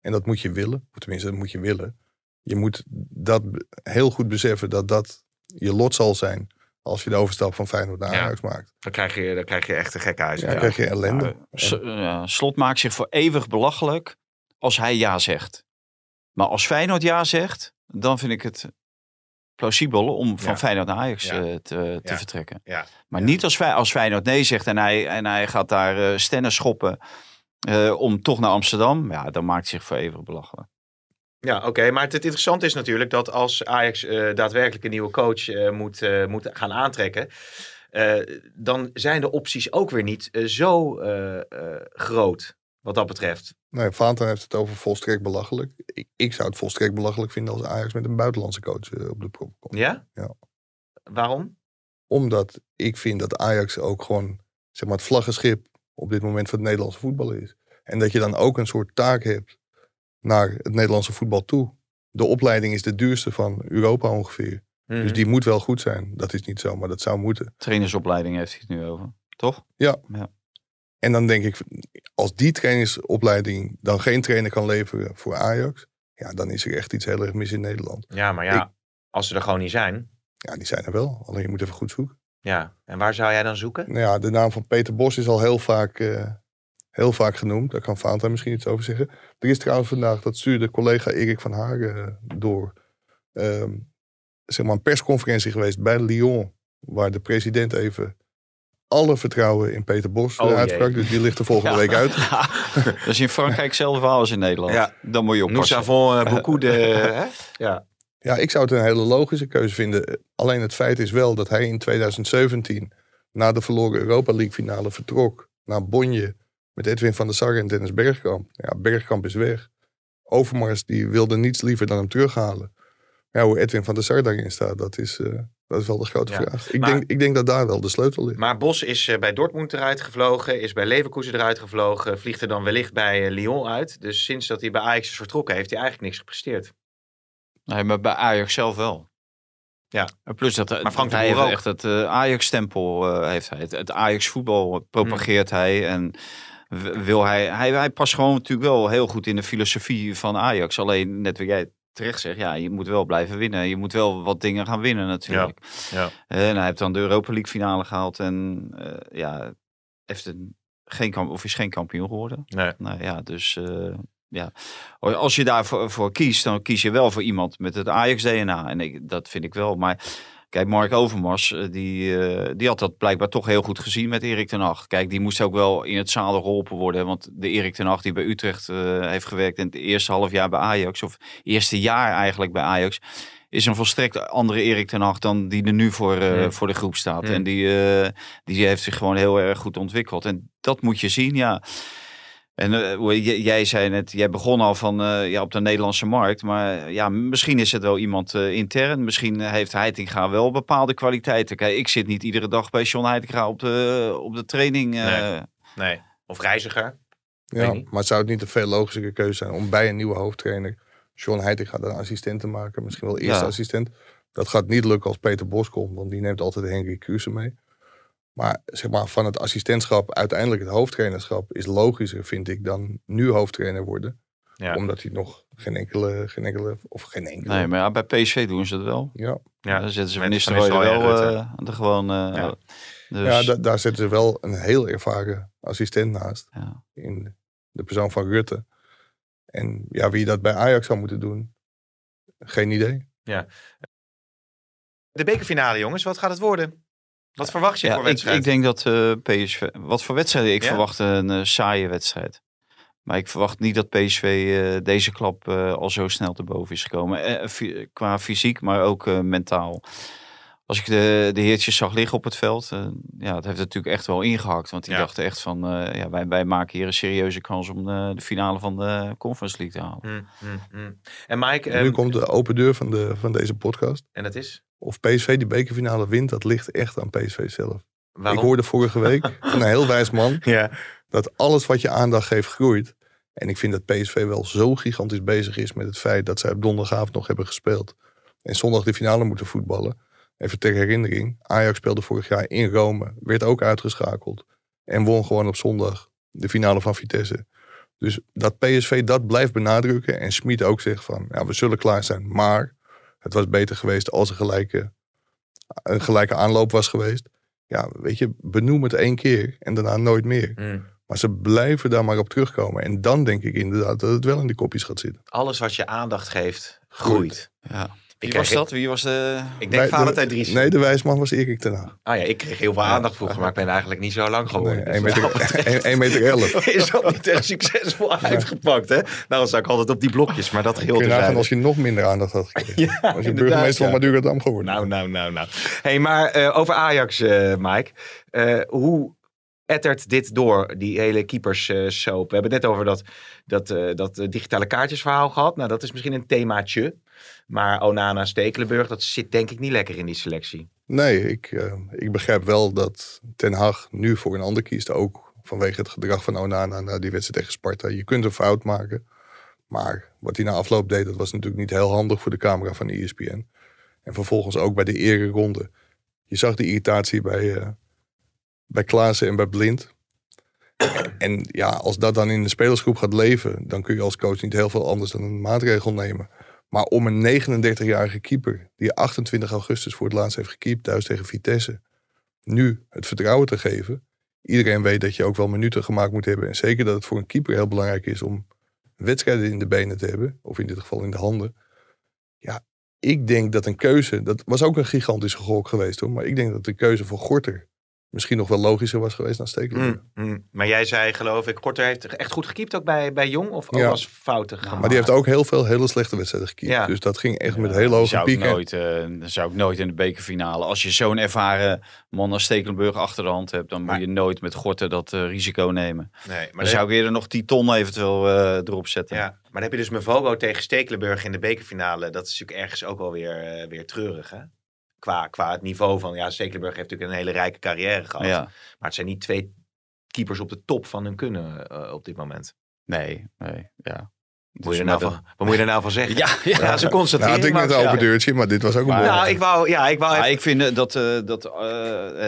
En dat moet je willen. Of tenminste, dat moet je willen. Je moet dat heel goed beseffen dat dat je lot zal zijn als je de overstap van Feyenoord naar Ja. Ajax maakt. Dan krijg je, dan krijg je echt een gekke huis. Ja, dan krijg je ellende. Nou, S- ja, Slot maakt zich voor eeuwig belachelijk als hij ja zegt. Maar als Feyenoord ja zegt, dan vind ik het plausibel om van Ja. Feyenoord naar Ajax Ja. eh, te, te Ja. vertrekken. Ja. Maar niet als, als Feyenoord nee zegt en hij, en hij gaat daar eh stennen schoppen eh, om toch naar Amsterdam. Ja, dan maakt zich voor eeuwig belachelijk. Ja, oké. Maar het, het interessante is natuurlijk dat als Ajax eh, daadwerkelijk een nieuwe coach eh, moet, eh, moet gaan aantrekken, eh, dan zijn de opties ook weer niet eh, zo eh, eh, groot wat dat betreft. Nee, Vaanten heeft het over volstrekt belachelijk. Ik, ik zou het volstrekt belachelijk vinden als Ajax met een buitenlandse coach eh, op de prop komt. Ja? Ja. Waarom? Omdat ik vind dat Ajax ook gewoon zeg maar, het vlaggenschip op dit moment van het Nederlandse voetbal is. En dat je dan ook een soort taak hebt naar het Nederlandse voetbal toe. De opleiding is de duurste van Europa ongeveer. Mhm. Dus die moet wel goed zijn. Dat is niet zo, maar dat zou moeten. Trainersopleiding heeft hij het nu over, toch? En dan denk ik, als die trainingsopleiding dan geen trainer kan leveren voor Ajax, ja, dan is er echt iets heel erg mis in Nederland. Ja, maar ja, als ze er gewoon niet zijn. Ja, die zijn er wel. Alleen je moet even goed zoeken. Ja, en waar zou jij dan zoeken? Nou ja, de naam van Peter Bos is al heel vaak, eh, heel vaak genoemd. Daar kan Vaanta misschien iets over zeggen. Er is trouwens vandaag, dat stuurde collega Erik van Hagen eh, door, ehm, zeg maar een persconferentie geweest bij Lyon. Waar de president even alle vertrouwen in Peter Bos Oh, jee. uitsprak. Dus die ligt er volgende week uit. Dat is in Frankrijk hetzelfde verhaal als in Nederland. Ja. Dan moet je Nous oppassen. avons euh, beaucoup de... hè? Ja. Ja, ik zou het een hele logische keuze vinden. Alleen het feit is wel dat hij in 2017, na de verloren Europa League finale, vertrok naar Bonje met Edwin van der Sar en Dennis Bergkamp. Ja, Bergkamp is weg. Overmars die wilde niets liever dan hem terughalen. Ja, hoe Edwin van der Sar daarin staat, dat is, eh, dat is wel de grote Ja, vraag. Ik, maar- denk, ik denk dat daar wel de sleutel ligt. Maar Bos is eh, bij Dortmund eruit gevlogen, is bij Leverkusen eruit gevlogen, vliegt er dan wellicht bij eh, Lyon uit. Dus sinds dat hij bij Ajax is vertrokken, heeft hij eigenlijk niks gepresteerd. Nee, maar bij Ajax zelf wel. Ja. En plus dat, Maar Frank de hij Boer heeft ook. echt het eh, Ajax-stempel eh, heeft hij. Het, het Ajax-voetbal propageert Hmm. hij. En wil hij, hij, hij past gewoon natuurlijk wel heel goed in de filosofie van Ajax. Alleen, net wat jij terecht zegt, ja, je moet wel blijven winnen. Je moet wel wat dingen gaan winnen natuurlijk. Ja. En hij heeft dan de Europa League finale gehaald. En eh, ja, heeft een, geen, kamp- of is geen kampioen geworden. Nee. Nou ja, dus eh, ja. Als je daarvoor voor kiest, dan kies je wel voor iemand met het Ajax-DNA. En ik, dat vind ik wel. Maar Kijk, Mark Overmars, eh, die, eh, die had dat blijkbaar toch heel goed gezien met Erik ten Hag. Kijk, die moest ook wel in het zadel geholpen worden. Want de Erik ten Hag die bij Utrecht eh, heeft gewerkt in het eerste half jaar bij Ajax, of eerste jaar eigenlijk bij Ajax, is een volstrekt andere Erik ten Hag dan die er nu voor, Ja. voor de groep staat. Ja. En die, die heeft zich gewoon heel erg goed ontwikkeld. En dat moet je zien, ja. En eh, jij zei net, jij begon al van eh, ja, op de Nederlandse markt. Maar ja, misschien is het wel iemand eh, intern. Misschien heeft Heitinga wel bepaalde kwaliteiten. Kijk, ik zit niet iedere dag bij John Heitinga op de, op de training. eh, Nee. Nee. Of reiziger. Ja, maar zou het niet een veel logischer keuze zijn om bij een nieuwe hoofdtrainer John Heitinga een assistent te maken? Misschien wel eerste Ja. assistent. Dat gaat niet lukken als Peter Bos komt, want die neemt altijd Henry Kruse mee. Maar zeg maar, van het assistentschap uiteindelijk het hoofdtrainerschap is logischer, vind ik, dan nu hoofdtrainer worden. Ja. Omdat hij nog geen enkele, geen enkele, of geen enkele. Nee, maar ja, bij PSV doen ze het wel. Ja, Ja. Dan zetten ze Van Nistelrooy wel eh, er gewoon... eh, Ja. dus, ja da- daar zetten ze wel een heel ervaren assistent naast. ja. In de persoon van Rutte. En ja, wie dat bij Ajax zou moeten doen, geen idee. De bekerfinale, jongens. Wat gaat het worden? Wat verwacht je Ja, voor ik, wedstrijd? ik denk dat eh, PSV... Wat voor wedstrijden? Ik Ja? verwacht een eh, saaie wedstrijd. Maar ik verwacht niet dat PSV eh, deze klap al zo snel te boven is gekomen. Qua fysiek, maar ook mentaal. Als ik de, de heertjes zag liggen op het veld, eh, ja, het heeft natuurlijk echt wel ingehakt. Want die Ja. dachten echt van, eh, ja, wij, wij maken hier een serieuze kans om de, de finale van de Conference League te halen. Hm, hm, hm. En Mike, nu ehm, komt de open deur van, de, van deze podcast. en dat is? Of PSV die bekerfinale wint, dat ligt echt aan PSV zelf. Waarom? Ik hoorde vorige week van een heel wijs man Ja. dat alles wat je aandacht geeft groeit. En ik vind dat PSV wel zo gigantisch bezig is met het feit dat zij op donderdagavond nog hebben gespeeld. En zondag de finale moeten voetballen. Even ter herinnering, Ajax speelde vorig jaar in Rome, werd ook uitgeschakeld. En won gewoon op zondag de finale van Vitesse. Dus dat PSV dat blijft benadrukken. En Smit ook zegt van, ja, we zullen klaar zijn. Maar het was beter geweest als er gelijke, een gelijke aanloop was geweest. Ja, weet je, benoem het één keer en daarna nooit meer. Hm. Maar ze blijven daar maar op terugkomen. En dan denk ik inderdaad dat het wel in die kopjes gaat zitten. Alles wat je aandacht geeft, groeit. Ja. Wie Ik was dat? Wie was de... Ik Bij denk de- Valentijn Dries. Nee, de wijsman was Erik ten Hag. Ah ja, ik kreeg heel veel aandacht vroeger, maar ik ben eigenlijk niet zo lang geworden. Nee, Dus 1 wat dat meter, betreft 1, meter 11. Is dat niet echt succesvol uitgepakt, hè? Nou, dan sta ik altijd op die blokjes, maar dat geheel te als je nog minder aandacht had gekregen. Ja, als je burgemeester ja. van Madurodam geworden. Nou, nou, nou, nou. hey, maar eh, over Ajax, eh, Mike. Eh, hoe ettert dit door, die hele keepers eh? We hebben het net over dat, dat, eh, dat eh, digitale kaartjesverhaal gehad. Nou, dat is misschien een themaatje. Maar Onana, Stekelenburg, dat zit denk ik niet lekker in die selectie. Nee, ik, ik begrijp wel dat Ten Hag nu voor een ander kiest. Ook vanwege het gedrag van Onana na die wedstrijd tegen Sparta. Je kunt een fout maken. Maar wat hij na afloop deed, dat was natuurlijk niet heel handig voor de camera van de ESPN. En vervolgens ook bij de ereronde. Je zag de irritatie bij, bij Klaassen en bij Blind. En ja, als dat dan in de spelersgroep gaat leven, dan kun je als coach niet heel veel anders dan een maatregel nemen. Maar om een 39-jarige keeper, die 28 augustus voor het laatst heeft gekiept thuis tegen Vitesse, nu het vertrouwen te geven. Iedereen weet dat je ook wel minuten gemaakt moet hebben. En zeker dat het voor een keeper heel belangrijk is om wedstrijden in de benen te hebben. Of in dit geval in de handen. Ja, ik denk dat een keuze, dat was ook een gigantische gok geweest hoor. Maar ik denk dat de keuze voor Gorter misschien nog wel logischer was geweest dan Stekelenburg. Mm, mm. Maar jij zei, geloof ik, Korter heeft echt goed gekiept ook bij, bij Jong? Of Ja. was fouten gegaan? Maar die heeft ook heel veel hele slechte wedstrijden gekiept. Ja. Dus dat ging echt met hele hoge zou ik pieken. nooit, eh, zou ik nooit in de bekerfinale. Als je zo'n ervaren man als Stekelenburg achter de hand hebt, dan Maar- moet je nooit met Gorten dat eh, risico nemen. Nee, maar Dan zou ik eerder nog 10 ton eventueel eh, erop zetten. ja, maar dan heb je dus Mvogo tegen Stekelenburg in de bekerfinale. Dat is natuurlijk ergens ook wel weer, weer treurig, hè? Qua, qua het niveau van, ja, Stekelenburg heeft natuurlijk een hele rijke carrière gehad. Ja. Maar het zijn niet twee keepers op de top van hun kunnen eh, op dit moment. Nee, nee, ja. Wat moet, je Dus er nou van, wat moet je er nou van zeggen? Ja, ja. ja ze Nou, constateren. had ik net een open deurtje, maar dit was ook een Maar- bol. Nou, ik wou, ja, ik wou Ja, ik vind dat, eh, dat eh,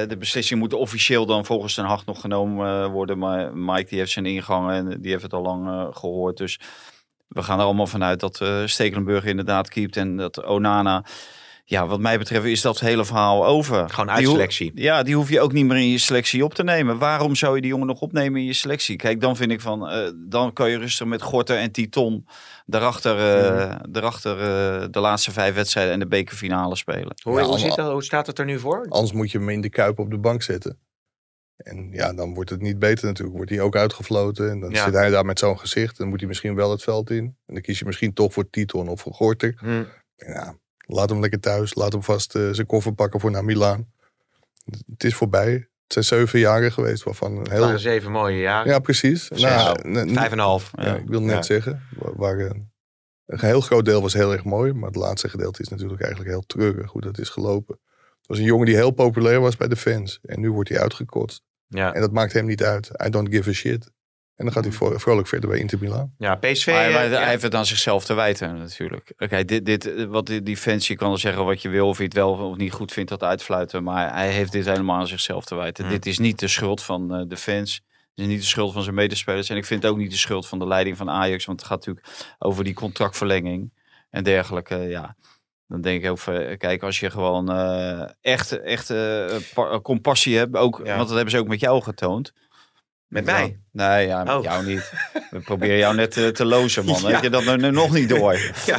de beslissing moet officieel dan volgens Den Haag nog genomen worden. Maar Mike die heeft zijn ingang en die heeft het al lang eh, gehoord. Dus we gaan er allemaal vanuit dat eh Stekelenburg inderdaad keept en dat Onana... ja, wat mij betreft is dat hele verhaal over. Gewoon uitselectie. Ja, die hoef je ook niet meer in je selectie op te nemen. Waarom zou je die jongen nog opnemen in je selectie? Kijk, dan vind ik van, eh, dan kan je rustig met Gorter en Titon daarachter, eh, daarachter eh, de laatste vijf wedstrijden en de bekerfinale spelen. Hoe, zit dat, hoe staat het er nu voor? Anders moet je hem in de kuip op de bank zetten. En ja, dan wordt het niet beter natuurlijk. Wordt hij ook uitgefloten. En dan Ja. zit hij daar met zo'n gezicht. Dan moet hij misschien wel het veld in. En dan kies je misschien toch voor Titon of voor Gorter. Hm. En ja, laat hem lekker thuis. Laat hem vast eh, zijn koffer pakken voor naar Milaan. Het is voorbij. Het zijn zeven jaren geweest waarvan een heel... waren zeven mooie jaren. Ja, precies. Zes. Nou, ne- Vijf en een half. ja, ik wil net Ja. zeggen. een heel groot deel was heel erg mooi. Maar het laatste gedeelte is natuurlijk eigenlijk heel treurig hoe dat is gelopen. Het was een jongen die heel populair was bij de fans. En nu wordt hij uitgekotst. Ja. En dat maakt hem niet uit. I don't give a shit. En dan gaat hij vro- vrolijk verder bij Inter Milaan. ja, PSV... Maar, eh, maar ja. hij heeft het aan zichzelf te wijten natuurlijk. Kijk, dit, dit, eh, wat die, die fans, je kan wel zeggen wat je wil, of je het wel of niet goed vindt, dat uitfluiten. Maar hij heeft dit helemaal aan zichzelf te wijten. Hmm. Dit is niet de schuld van eh, de fans. Het is niet de schuld van zijn medespelers. En ik vind het ook niet de schuld van de leiding van Ajax. Want het gaat natuurlijk over die contractverlenging en dergelijke. Ja, dan denk ik ook, van, eh, kijk, als je gewoon eh, echt, echt eh, pa- compassie hebt, ook, Ja. want dat hebben ze ook met jou getoond. Met Ja. mij? Nee, ja, met Oh. jou niet. We proberen jou net eh, te lozen, man. Ja. Heb je dat nu, nu nog niet door? Ja,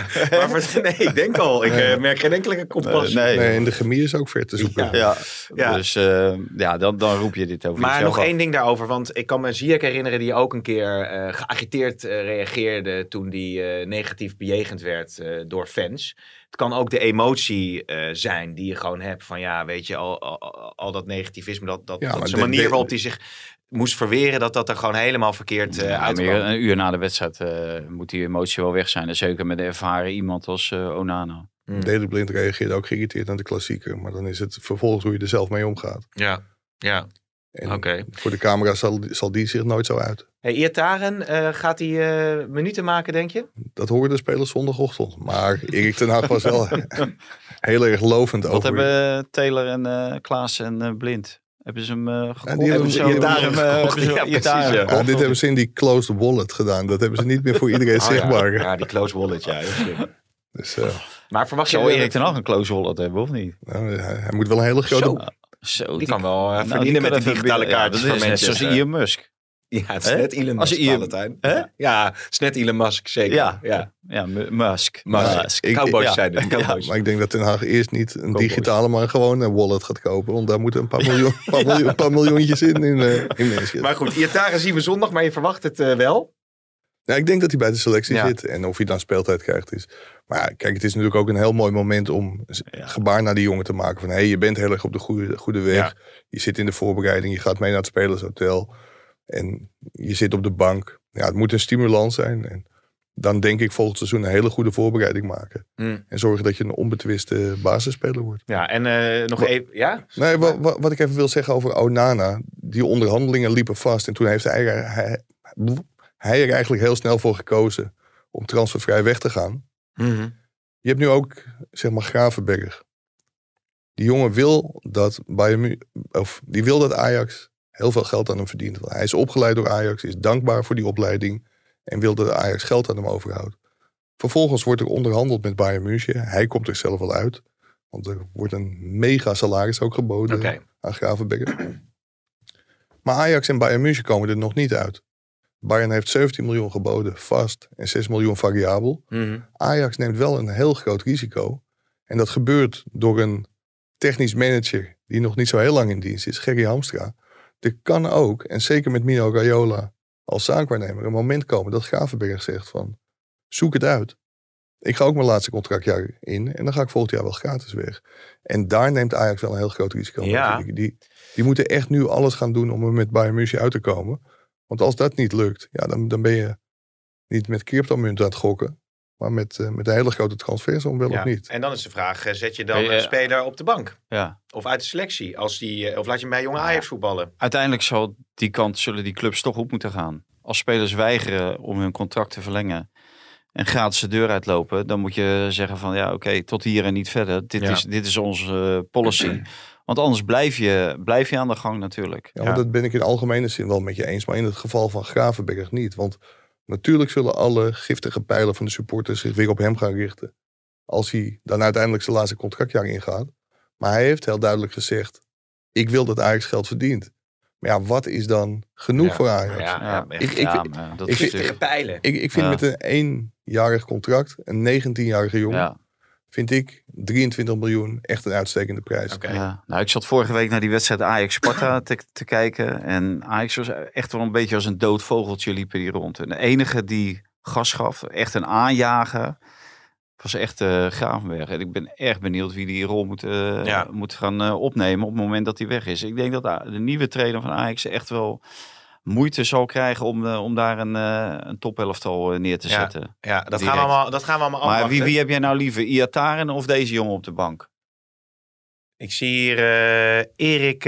maar voor- nee, ik denk al. Ik eh, merk geen enkele compassie. Eh, nee. Nee, en de chemie is ook ver te zoeken. Ja. Ja, Ja. dus eh, ja, dan, dan roep je dit over Maar nog af. één ding daarover, want ik kan me Ziyech herinneren die ook een keer eh, geagiteerd eh, reageerde toen die eh, negatief bejegend werd eh, door fans. Het kan ook de emotie eh, zijn die je gewoon hebt van ja, weet je, al, al, al dat negativisme, dat, dat, Ja, dat zijn de- manier waarop hij zich moest verweren, dat dat er gewoon helemaal verkeerd eh Ja, maar uitkwam. een uur na de wedstrijd eh, moet die emotie wel weg zijn. En zeker met een ervaren iemand als eh, Onana. Mm. Blind reageerde ook geïrriteerd aan de klassieker. Maar dan is het vervolgens hoe je er zelf mee omgaat. Ja, ja. Oké. voor de camera zal, zal die zich nooit zo uit. Hey, Iataren, eh, gaat hij eh, minuten maken, denk je? Dat horen de spelers zondagochtend. Maar Erik ten Hag was wel heel erg lovend Wat over... hebben eh, Taylor en eh Klaas en eh, Blind? Hebben ze hem eh gekocht? die hebben ze Hebben hem, Ja, dit hebben ze in die closed wallet gedaan. Dat hebben ze niet meer voor iedereen Oh, zichtbaar. Ja, die close wallet, ja. Dus eh, Maar verwacht je... Zou Erik ten Hag een close wallet hebben, of niet? nou, hij, hij moet wel een hele grote... Zo. Zo, Die kan wel eh, nou, verdienen met even digitale binnen- ja, is net mensen. zoals Elon Musk. Ja, het is Hè? net Elon Als Musk, je Elon- Valentijn. Hè? Ja. Ja, het is net Elon Musk, zeker. Ja. ja. Ja, Mu- Musk. Maar ik- cowboys ja. zijn het. Cowboys. Maar ik denk dat Ten Hag eerst niet een Cowboys. digitale, maar gewoon een wallet gaat kopen. Want daar moeten een paar, miljoen, paar, miljoen, een paar miljoentjes in, in, eh, in. Maar goed, Iataren zien we zondag, maar je verwacht het eh, wel. Ja, ik denk dat hij bij de selectie Ja. zit. En of hij dan speeltijd krijgt is. Maar ja, kijk, het is natuurlijk ook een heel mooi moment om z- gebaar naar die jongen te maken. Van hé, hey, je bent heel erg op de goede, goede weg. Ja. Je zit in de voorbereiding, je gaat mee naar het spelershotel. En je zit op de bank. Ja, het moet een stimulans zijn. En dan denk ik volgend seizoen een hele goede voorbereiding maken. Hmm. En zorgen dat je een onbetwiste basisspeler wordt. Ja, en eh, nog even... Ja? Nee, wa- wa- wat ik even wil zeggen over Onana. Die onderhandelingen liepen vast. En toen heeft hij, hij, hij er eigenlijk heel snel voor gekozen om transfervrij weg te gaan. Mhm. Je hebt nu ook, zeg maar, Gravenberg. Die jongen wil dat Bayern of die wil dat Ajax heel veel geld aan hem verdient. Want hij is opgeleid door Ajax, is dankbaar voor die opleiding en wil dat Ajax geld aan hem overhoudt. Vervolgens wordt er onderhandeld met Bayern München. Hij komt er zelf wel uit. Want er wordt een mega salaris ook geboden Oké. aan Gravenberg. Maar Ajax en Bayern München komen er nog niet uit. Bayern heeft 17 miljoen geboden vast en 6 miljoen variabel. Mhm. Ajax neemt wel een heel groot risico. En dat gebeurt door een technisch manager die nog niet zo heel lang in dienst is, Gerry Hamstra. Er kan ook, en zeker met Mino Raiola als zaakwaarnemer, een moment komen dat Gravenberg zegt van, zoek het uit. Ik ga ook mijn laatste contractjaar in en dan ga ik volgend jaar wel gratis weg. En daar neemt Ajax wel een heel groot risico. Ja. Die, die moeten echt nu alles gaan doen om er met Bayern München uit te komen. Want als dat niet lukt, ja, dan, dan ben je niet met cryptomunten aan het gokken. Maar met, eh, met een hele grote transfers om wel Ja. of niet. En dan is de vraag, eh, zet je dan Hey, eh, een speler op de bank? Ja. Of uit de selectie? Als die, eh, of laat je hem bij jonge Ajax voetballen? Uiteindelijk zal die kant, zullen die clubs toch op moeten gaan. Als spelers weigeren om hun contract te verlengen en gratis de deur uitlopen, dan moet je zeggen van ja, oké, tot hier en niet verder. Dit, Ja. is, dit is onze policy. Want anders blijf je, blijf je aan de gang natuurlijk. Ja, dat ben ik in algemene zin wel met je eens. Maar in het geval van Gravenberg niet. Want natuurlijk zullen alle giftige pijlen van de supporters zich weer op hem gaan richten. als hij dan uiteindelijk zijn laatste contractjaar ingaat. Maar hij heeft heel duidelijk gezegd, ik wil dat Ajax geld verdient. Maar ja, wat is dan genoeg Ja. voor Ajax? Ja, ja, Ja, echt. Ik- ik- ja, maar dat ik is vind- natuurlijk- pijlen. Ik, ik vind Ja. met een eenjarig contract, een 19-jarige jongen, ja. Vind ik 23 miljoen echt een uitstekende prijs. Oké. Ja, nou, ik zat vorige week naar die wedstrijd Ajax-Sparta te, te kijken. En Ajax was echt wel een beetje als een dood vogeltje liepen die rond. En de enige die gas gaf, echt een aanjager, was echt eh Gravenberg. En ik ben erg benieuwd wie die rol moet, eh, Ja. moet gaan eh, opnemen op het moment dat hij weg is. Ik denk dat de nieuwe trainer van Ajax echt wel moeite zal krijgen om, eh, om daar een, eh een topelftal eh, neer te Ja, zetten. Ja, dat gaan, we allemaal, dat gaan we allemaal Maar afwachten. wie, wie heb jij nou liever, Iataren of deze jongen op de bank? Ik zie hier eh, Erik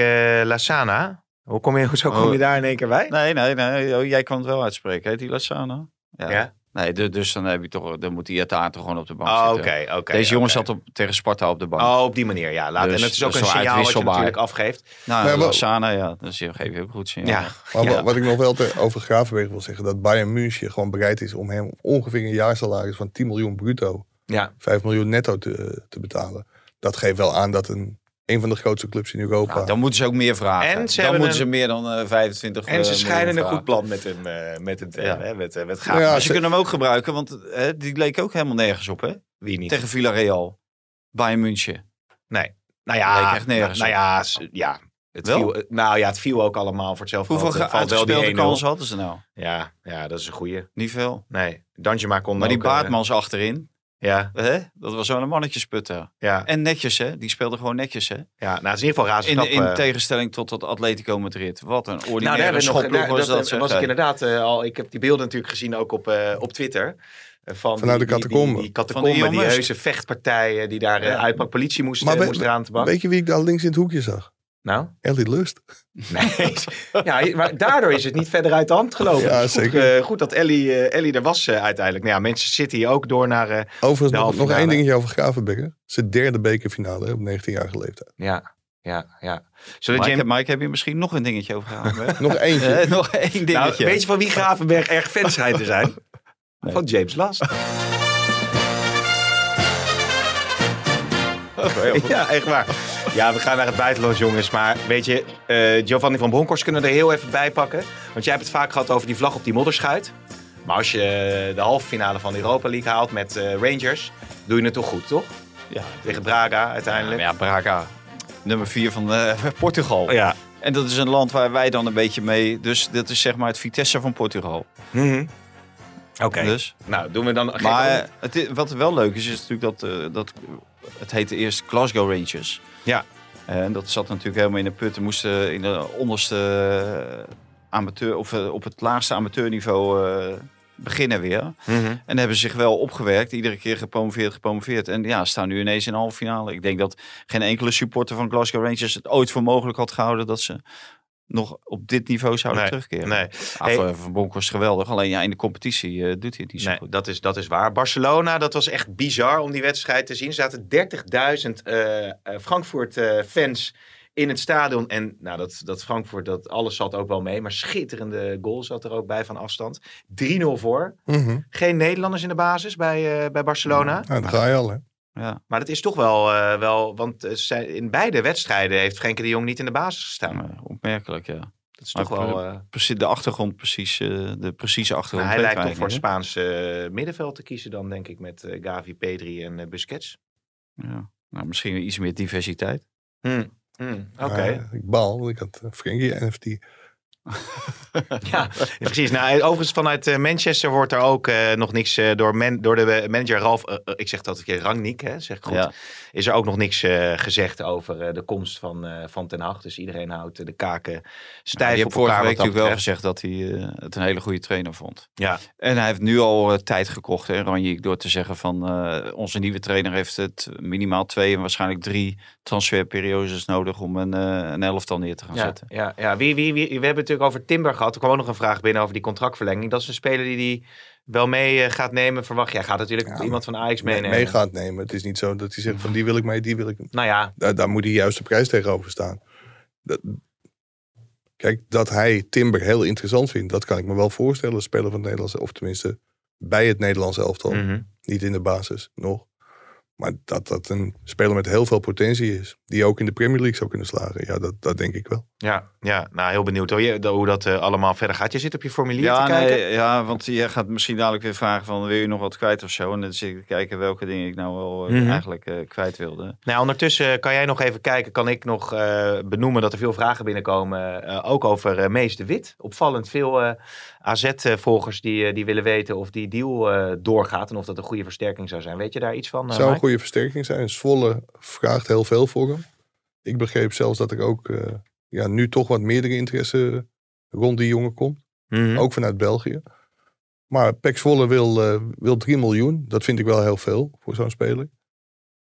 Lasana. Hoe kom, je, hoezo kom Oh. je daar in één keer bij? Nee, nee, nee. Oh, jij kan het wel uitspreken. Heet die Lassana? Ja? Nee, du- dus dan, heb je toch, dan moet die Iataren gewoon op de bank Oh, zitten. oké, oké. Deze jongen oké. zat op, tegen Sparta op de bank. Oh, op die manier, ja. Laat, Dus en het is ook een signaal wat je natuurlijk afgeeft. nou, Lassana, ja. Dus je geef je ook goed signaal. Ja. Maar Ja. wa- wat ik nog wel te- over Gravenberg wil zeggen, dat Bayern München gewoon bereid is om hem ongeveer een jaarsalaris van 10 miljoen bruto, Ja. 5 miljoen netto te, te betalen. Dat geeft wel aan dat een, een van de grootste clubs in Europa. Nou, dan moeten ze ook meer vragen. En ze dan hebben moeten een- ze meer dan eh 25 En ze eh, schijnen een goed plan met hem, eh, met hem te Ja. hè, met, met Nou Graaf. ja, Maar ze ze- kunnen hem ook gebruiken, want die leek ook helemaal nergens op, hè? Wie niet? Tegen Villarreal. Bayern München. Nee. Nou ja, Leek echt nergens nou op. ja, ja. Het Wel? viel, nou ja, het viel ook allemaal voor hetzelfde. Hoeveel uitgespeelde 1-0. kansen hadden ze nou? Ja, ja, dat is een goeie. Niet veel. Nee, Danjema kon Maar die ook, Baartmans achterin, ja, hè? dat was zo'n een mannetjesputter. ja, En netjes, hè? Die speelde gewoon netjes, hè? ja. Nou, het is in ieder geval razend In, in eh. tegenstelling tot dat Atletico Madrid. Wat een Nou, ordinaire daar hebben we nog, schopploeg daar, was dat, dat. was ik inderdaad eh, al. Ik heb die beelden natuurlijk gezien ook op, eh, op Twitter. Van Vanuit die- de die- catacomben. Die, heuse vechtpartijen die daar Ja. uit. Maar politie moest, Maar we- moest eraan te bank. Weet je wie ik daar links in het hoekje zag? Nou? Elliot Lust. Nee. ja, maar daardoor is het niet verder uit de hand gelopen. Ja, goed, zeker. eh, goed dat Ellie, eh, Ellie er was eh, uiteindelijk. Nou ja, mensen zitten hier ook door naar... eh, Overigens De nog, nog één dingetje over Gravenberg. Zijn derde bekerfinale hè, op 19-jarige leeftijd. ja, ja, ja. Zullen Mike, James... Mike, heb je misschien nog een dingetje over hè? Nog eentje. Nog één dingetje. Nou, weet je van wie Gravenberg erg fan schijnt te zijn? Van James Last. ja, echt waar. Ja, we gaan naar het buitenland, jongens. Maar weet je, eh, Giovanni van Bronckhorst kunnen we er heel even bij pakken. Want jij hebt het vaak gehad over die vlag op die modderschuit. Maar als je de halve finale van de Europa League haalt met eh, Rangers, doe je het toch goed, toch? Ja, Tegen Braga ja, uiteindelijk. maar ja, Braga. Nummer 4 van eh, Portugal. ja. En dat is een land waar wij dan een beetje mee... Dus dat is zeg maar het Vitesse van Portugal. Mhm. Oké. Dus. Nou, doen we dan... Maar eh, het, wat wel leuk is, is natuurlijk dat, eh, dat het heette eerst Glasgow Rangers. Ja. En dat zat natuurlijk helemaal in de put. Er moesten in de onderste eh, amateur, of eh, op het laagste amateurniveau eh, beginnen weer. Mhm. En hebben zich wel opgewerkt. Iedere keer gepromoveerd, gepromoveerd. En ja, staan nu ineens in de halve finale. Ik denk dat geen enkele supporter van Glasgow Rangers het ooit voor mogelijk had gehouden dat ze nog op dit niveau zouden Nee, terugkeren. Nee, Hey. Van Bonk was geweldig. Alleen ja, in de competitie eh, doet hij het niet zo Nee, goed. dat is, dat is waar. Barcelona, dat was echt bizar om die wedstrijd te zien. Er zaten 30.000 eh, eh, Frankfurt-fans in het stadion. En nou, dat, dat Frankfurt, dat alles zat ook wel mee. Maar schitterende goal zat er ook bij van afstand. 3-0 voor. Mhm. Geen Nederlanders in de basis bij, eh, bij Barcelona. Nou, dan ga je al, hè. Ja. Maar dat is toch wel... eh, wel want eh, in beide wedstrijden heeft Frenkie de Jong niet in de basis gestaan. Ja, opmerkelijk, ja. Dat is toch wel... eh, Precies, de achtergrond, precies, eh, de precieze achtergrond. nou, hij lijkt toch voor eigenlijk Spaans eh, middenveld te kiezen dan, denk ik, met eh, Gavi, Pedri en Busquets. Ja. Nou, misschien iets meer diversiteit. Hmm. Hmm, Oké. Ik baal, want ik had Frenkie NFT. Ja, precies. Nou, overigens vanuit eh, Manchester wordt er ook eh, nog niks eh, door, man, door de manager Ralf, eh, eh, ik zeg dat een keer Rangnick, hè, zeg ik goed. Ja. Is er ook nog niks eh, gezegd over eh, de komst van, eh, van Ten Hag. Dus iedereen houdt eh, de kaken stijf op vorige elkaar wat dat natuurlijk wel gezegd dat hij eh, het een hele goede trainer vond. Ja, En hij heeft nu al eh, tijd gekocht, hè, Ranjik, door te zeggen van eh, onze nieuwe trainer heeft het minimaal twee en waarschijnlijk drie transferperiodes nodig om een, eh, een elftal neer te gaan ja, zetten. ja, ja. Wie, wie, wie, we hebben het natuurlijk over Timber gehad. Er kwam ook nog een vraag binnen over die contractverlenging. Dat is een speler die die wel mee eh, gaat nemen. Verwacht jij gaat natuurlijk Ja, iemand van Ajax mee, meenemen. mee gaat nemen. Het is niet zo dat hij zegt van die wil ik mee, die wil ik. Nou ja, Daar, daar moet die juiste prijs tegenover staan. Dat, kijk, dat hij Timber heel interessant vindt, dat kan ik me wel voorstellen. Speler van het Nederlandse, of tenminste bij het Nederlandse elftal. mhm. Niet in de basis, nog. Maar dat dat een speler met heel veel potentie is. Die ook in de Premier League zou kunnen slagen. Ja, dat, dat denk ik wel. Ja, ja, nou heel benieuwd hoe, je, hoe dat eh, allemaal verder gaat. Je zit op je formulier Ja, te kijken. nee, ja, want je gaat misschien dadelijk weer vragen van wil je nog wat kwijt of zo. En dan zit ik te kijken welke dingen ik nou wel eh, Mhm. eigenlijk eh, kwijt wilde. Nou, ondertussen kan jij nog even kijken. Kan ik nog eh, benoemen dat er veel vragen binnenkomen. eh, ook over eh, Mees de Wit. Opvallend veel eh, AZ-volgers die, eh, die willen weten of die deal eh, doorgaat. En of dat een goede versterking zou zijn. Weet je daar iets van? eh, zou een goede versterking zijn. Zwolle vraagt heel veel voor hem. Ik begreep zelfs dat er ook ja, nu toch wat meerdere interesse rond die jongen komt. Mhm. Ook vanuit België. Maar Pek Zwolle wil, wil 3 miljoen. Dat vind ik wel heel veel voor zo'n speler.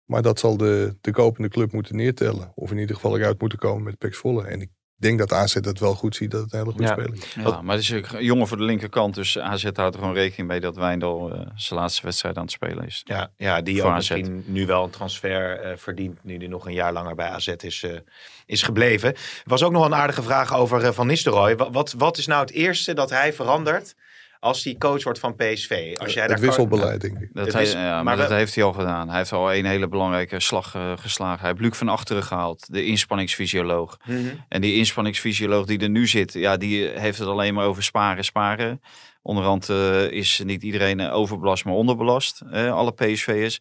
Maar dat zal de, de kopende club moeten neertellen. Of in ieder geval eruit moeten komen met Pek Zwolle. En ik denk dat AZ dat wel goed ziet dat het een hele goede Ja. speler is. Ja, maar het is een jongen voor de linkerkant. Dus AZ houdt er gewoon rekening mee dat Wijndal eh, zijn laatste wedstrijd aan het spelen is. Ja, ja die ook AZ. misschien nu wel een transfer eh, verdient. Nu die nog een jaar langer bij AZ is, eh, is gebleven. Er was ook nog een aardige vraag over Van Nistelrooy. Wat, wat, wat is nou het eerste dat hij verandert als hij coach wordt van PSV? Als jij het daar wisselbeleid, denk ik. Dat, Het hij- is- ja, maar maar dat heeft hij al gedaan. Hij heeft al een hele belangrijke slag eh, geslagen. Hij heeft Luc van achteren gehaald, de inspanningsfysioloog. Mhm. En die inspanningsfysioloog die er nu zit, ja, die heeft het alleen maar over sparen, sparen. Onderhand eh, is niet iedereen overbelast, maar onderbelast. eh, alle PSV'ers.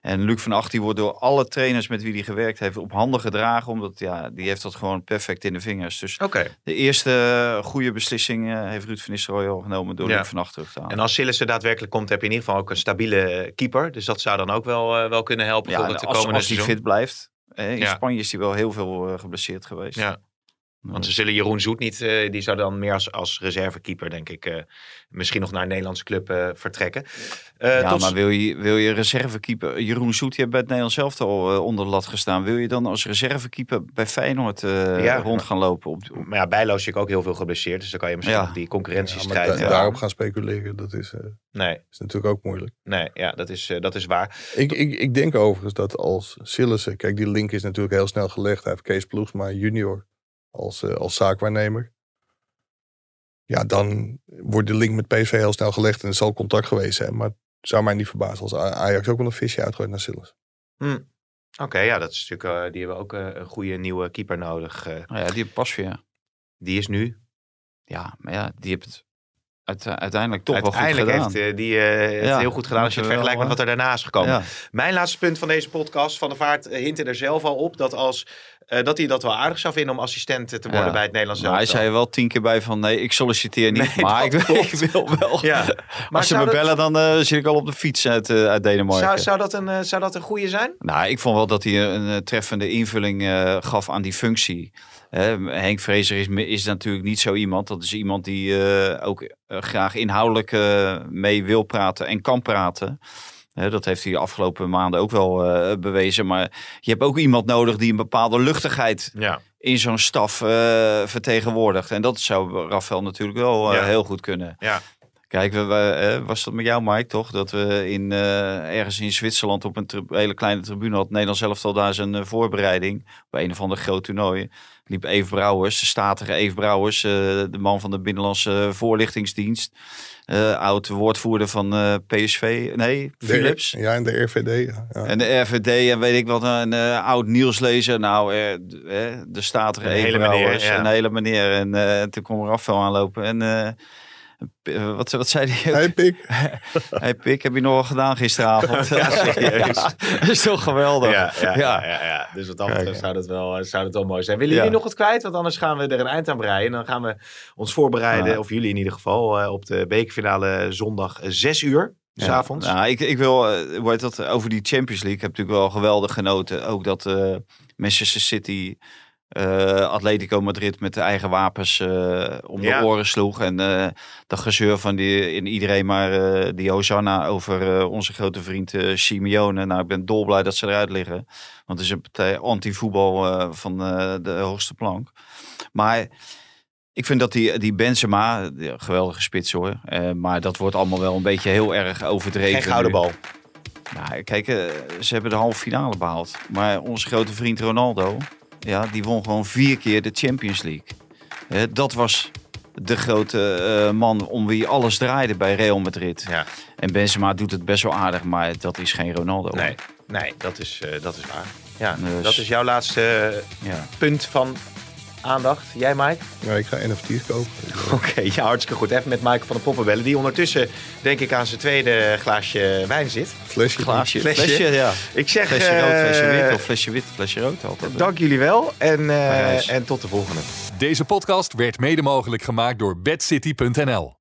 En Luc van Acht die wordt door alle trainers met wie hij gewerkt heeft op handen gedragen. Omdat ja, die heeft dat gewoon perfect in de vingers. Dus de eerste eh, goede beslissing eh, heeft Ruud van Nistelrooy al genomen door Ja. Luc van Acht terug te halen. En als Sillissen daadwerkelijk komt, heb je in ieder geval ook een stabiele eh, keeper. Dus dat zou dan ook wel, wel kunnen helpen voor ja, als, als hij fit blijft. In Ja. Spanje is hij wel heel veel geblesseerd geweest. Ja. Want ze zullen Jeroen Zoet niet, eh, die zou dan meer als, als reservekeeper, denk ik, eh, misschien nog naar een Nederlandse club eh, vertrekken. Eh, ja, tot- maar wil je, wil je reservekeeper... Jeroen Zoet, je hebt bij het Nederlands zelf al onder de lat gestaan. Wil je dan als reservekeeper bij Feyenoord eh, Ja, rond gaan lopen? Op, op- Maar ja, Bijlo is natuurlijk ook heel veel geblesseerd. Dus dan kan je misschien Ja. die Ja, maar concurrentiestrijd... da- eh, daarop gaan speculeren, dat is, eh, nee, is natuurlijk ook moeilijk. nee, ja, dat is, eh, dat is waar. Ik, ik, ik denk overigens dat als Sillissen... Kijk, die link is natuurlijk heel snel gelegd. Hij heeft Kees Ploegsma junior als, eh, als zaakwaarnemer. Ja, dan wordt de link met PSV heel snel gelegd en er zal contact geweest zijn. Maar het zou mij niet verbazen als Ajax ook wel een visje uitgooit naar Sillissen. Oké, ja, dat is natuurlijk... eh, die hebben ook eh, een goede nieuwe keeper nodig. eh. nou ja, die pas weer. die is nu... Ja, maar ja, die heeft uiteindelijk toch Uiteindelijk wel goed gedaan. heeft eh, die eh, het Ja, heel goed gedaan als je het vergelijkt met wat er daarna is gekomen. Ja. Mijn laatste punt van deze podcast, Van de Vaart eh, hintte er zelf al op dat, als, eh, dat hij dat wel aardig zou vinden om assistent te worden Ja. bij het Nederlands Maar hij zei er wel tien keer bij van nee, ik solliciteer niet. Nee, maar ik wil, ik klopt. wil wel. Ja. Als ze me dat- bellen, dan eh, zit ik al op de fiets uit, eh, uit Denemarken. Zou, zou, dat een, eh, zou dat een goede zijn? Nou, ik vond wel dat hij een eh, treffende invulling eh, gaf aan die functie. Henk Vrezer is, is natuurlijk niet zo iemand. Dat is iemand die eh, ook eh, graag inhoudelijk eh, mee wil praten en kan praten. Hè, dat heeft hij de afgelopen maanden ook wel bewezen. Maar je hebt ook iemand nodig die een bepaalde luchtigheid Ja. in zo'n staf vertegenwoordigt. En dat zou Rafael natuurlijk wel Ja. heel goed kunnen. Ja. Kijk, we, we, eh, was dat met jou, Mike, toch? Dat we in, eh, ergens in Zwitserland op een hele kleine tribune had. Nederland zelf al daar zijn eh, voorbereiding. Bij een of ander groot toernooi. Liep Eve Brouwers, de statige Eve Brouwers. eh, de man van de Binnenlandse Voorlichtingsdienst. eh, oud woordvoerder van eh, PSV. Nee, De- Philips. Ja, en de RVD. Ja. Ja. En de RVD en weet ik wat, een eh, oud nieuwslezer. Nou, de statige Een Eve meneer, Brouwers, ja. Een hele meneer. En eh, toen kwam Rafael aanlopen. En eh, wat, wat zei hij? Hey, Pik. Hey Pik, heb je nog wel gedaan gisteravond? ja, serieus. dat is toch geweldig? Ja, ja, ja. Dus wat dat betreft zou dat, wel, eh, zou dat wel mooi zijn. Willen jullie nog wat kwijt? Want anders gaan we er een eind aan breien. En dan gaan we ons voorbereiden, of jullie in ieder geval, eh, op de bekerfinale zondag eh, 6 uur. S avonds. Nou, ik, ik wil, hoe heet dat, over die Champions League. Ik heb natuurlijk wel geweldig genoten. Ook dat eh, Manchester City, eh, Atletico Madrid met de eigen wapens eh, om Ja. de oren sloeg. En eh dat gezeur van die, in iedereen maar die Hosanna over onze grote vriend Simeone. Nou, ik ben dolblij dat ze eruit liggen. Want het is een partij anti-voetbal van de hoogste plank. Maar... Ik vind dat die, die Benzema, ja, geweldige spits hoor. maar dat wordt allemaal wel een beetje heel erg overdreven. Geen gouden bal. Nou, kijk, ze hebben de halve finale behaald. Maar onze grote vriend Ronaldo, ja, die won gewoon vier keer de Champions League. Eh, dat was de grote eh, man om wie alles draaide bij Real Madrid. Ja. En Benzema doet het best wel aardig, maar dat is geen Ronaldo. Nee. Nee, dat is, eh, dat is waar. Ja, Dus- dat is jouw laatste Ja. punt van aandacht. Jij, Mike? Ja, ik ga NFT's kopen. Oké, ja, hartstikke goed. Even met Mike van de Poppen bellen. Die ondertussen, denk ik, aan zijn tweede glaasje wijn zit. Flesje. Glaasje, Flesje. flesje, ja. Ik zeg, Flesje rood, flesje eh, wit of flesje wit, flesje rood altijd. dank jullie wel. En, eh, en tot de volgende. Deze podcast werd mede mogelijk gemaakt door bedcity.nl.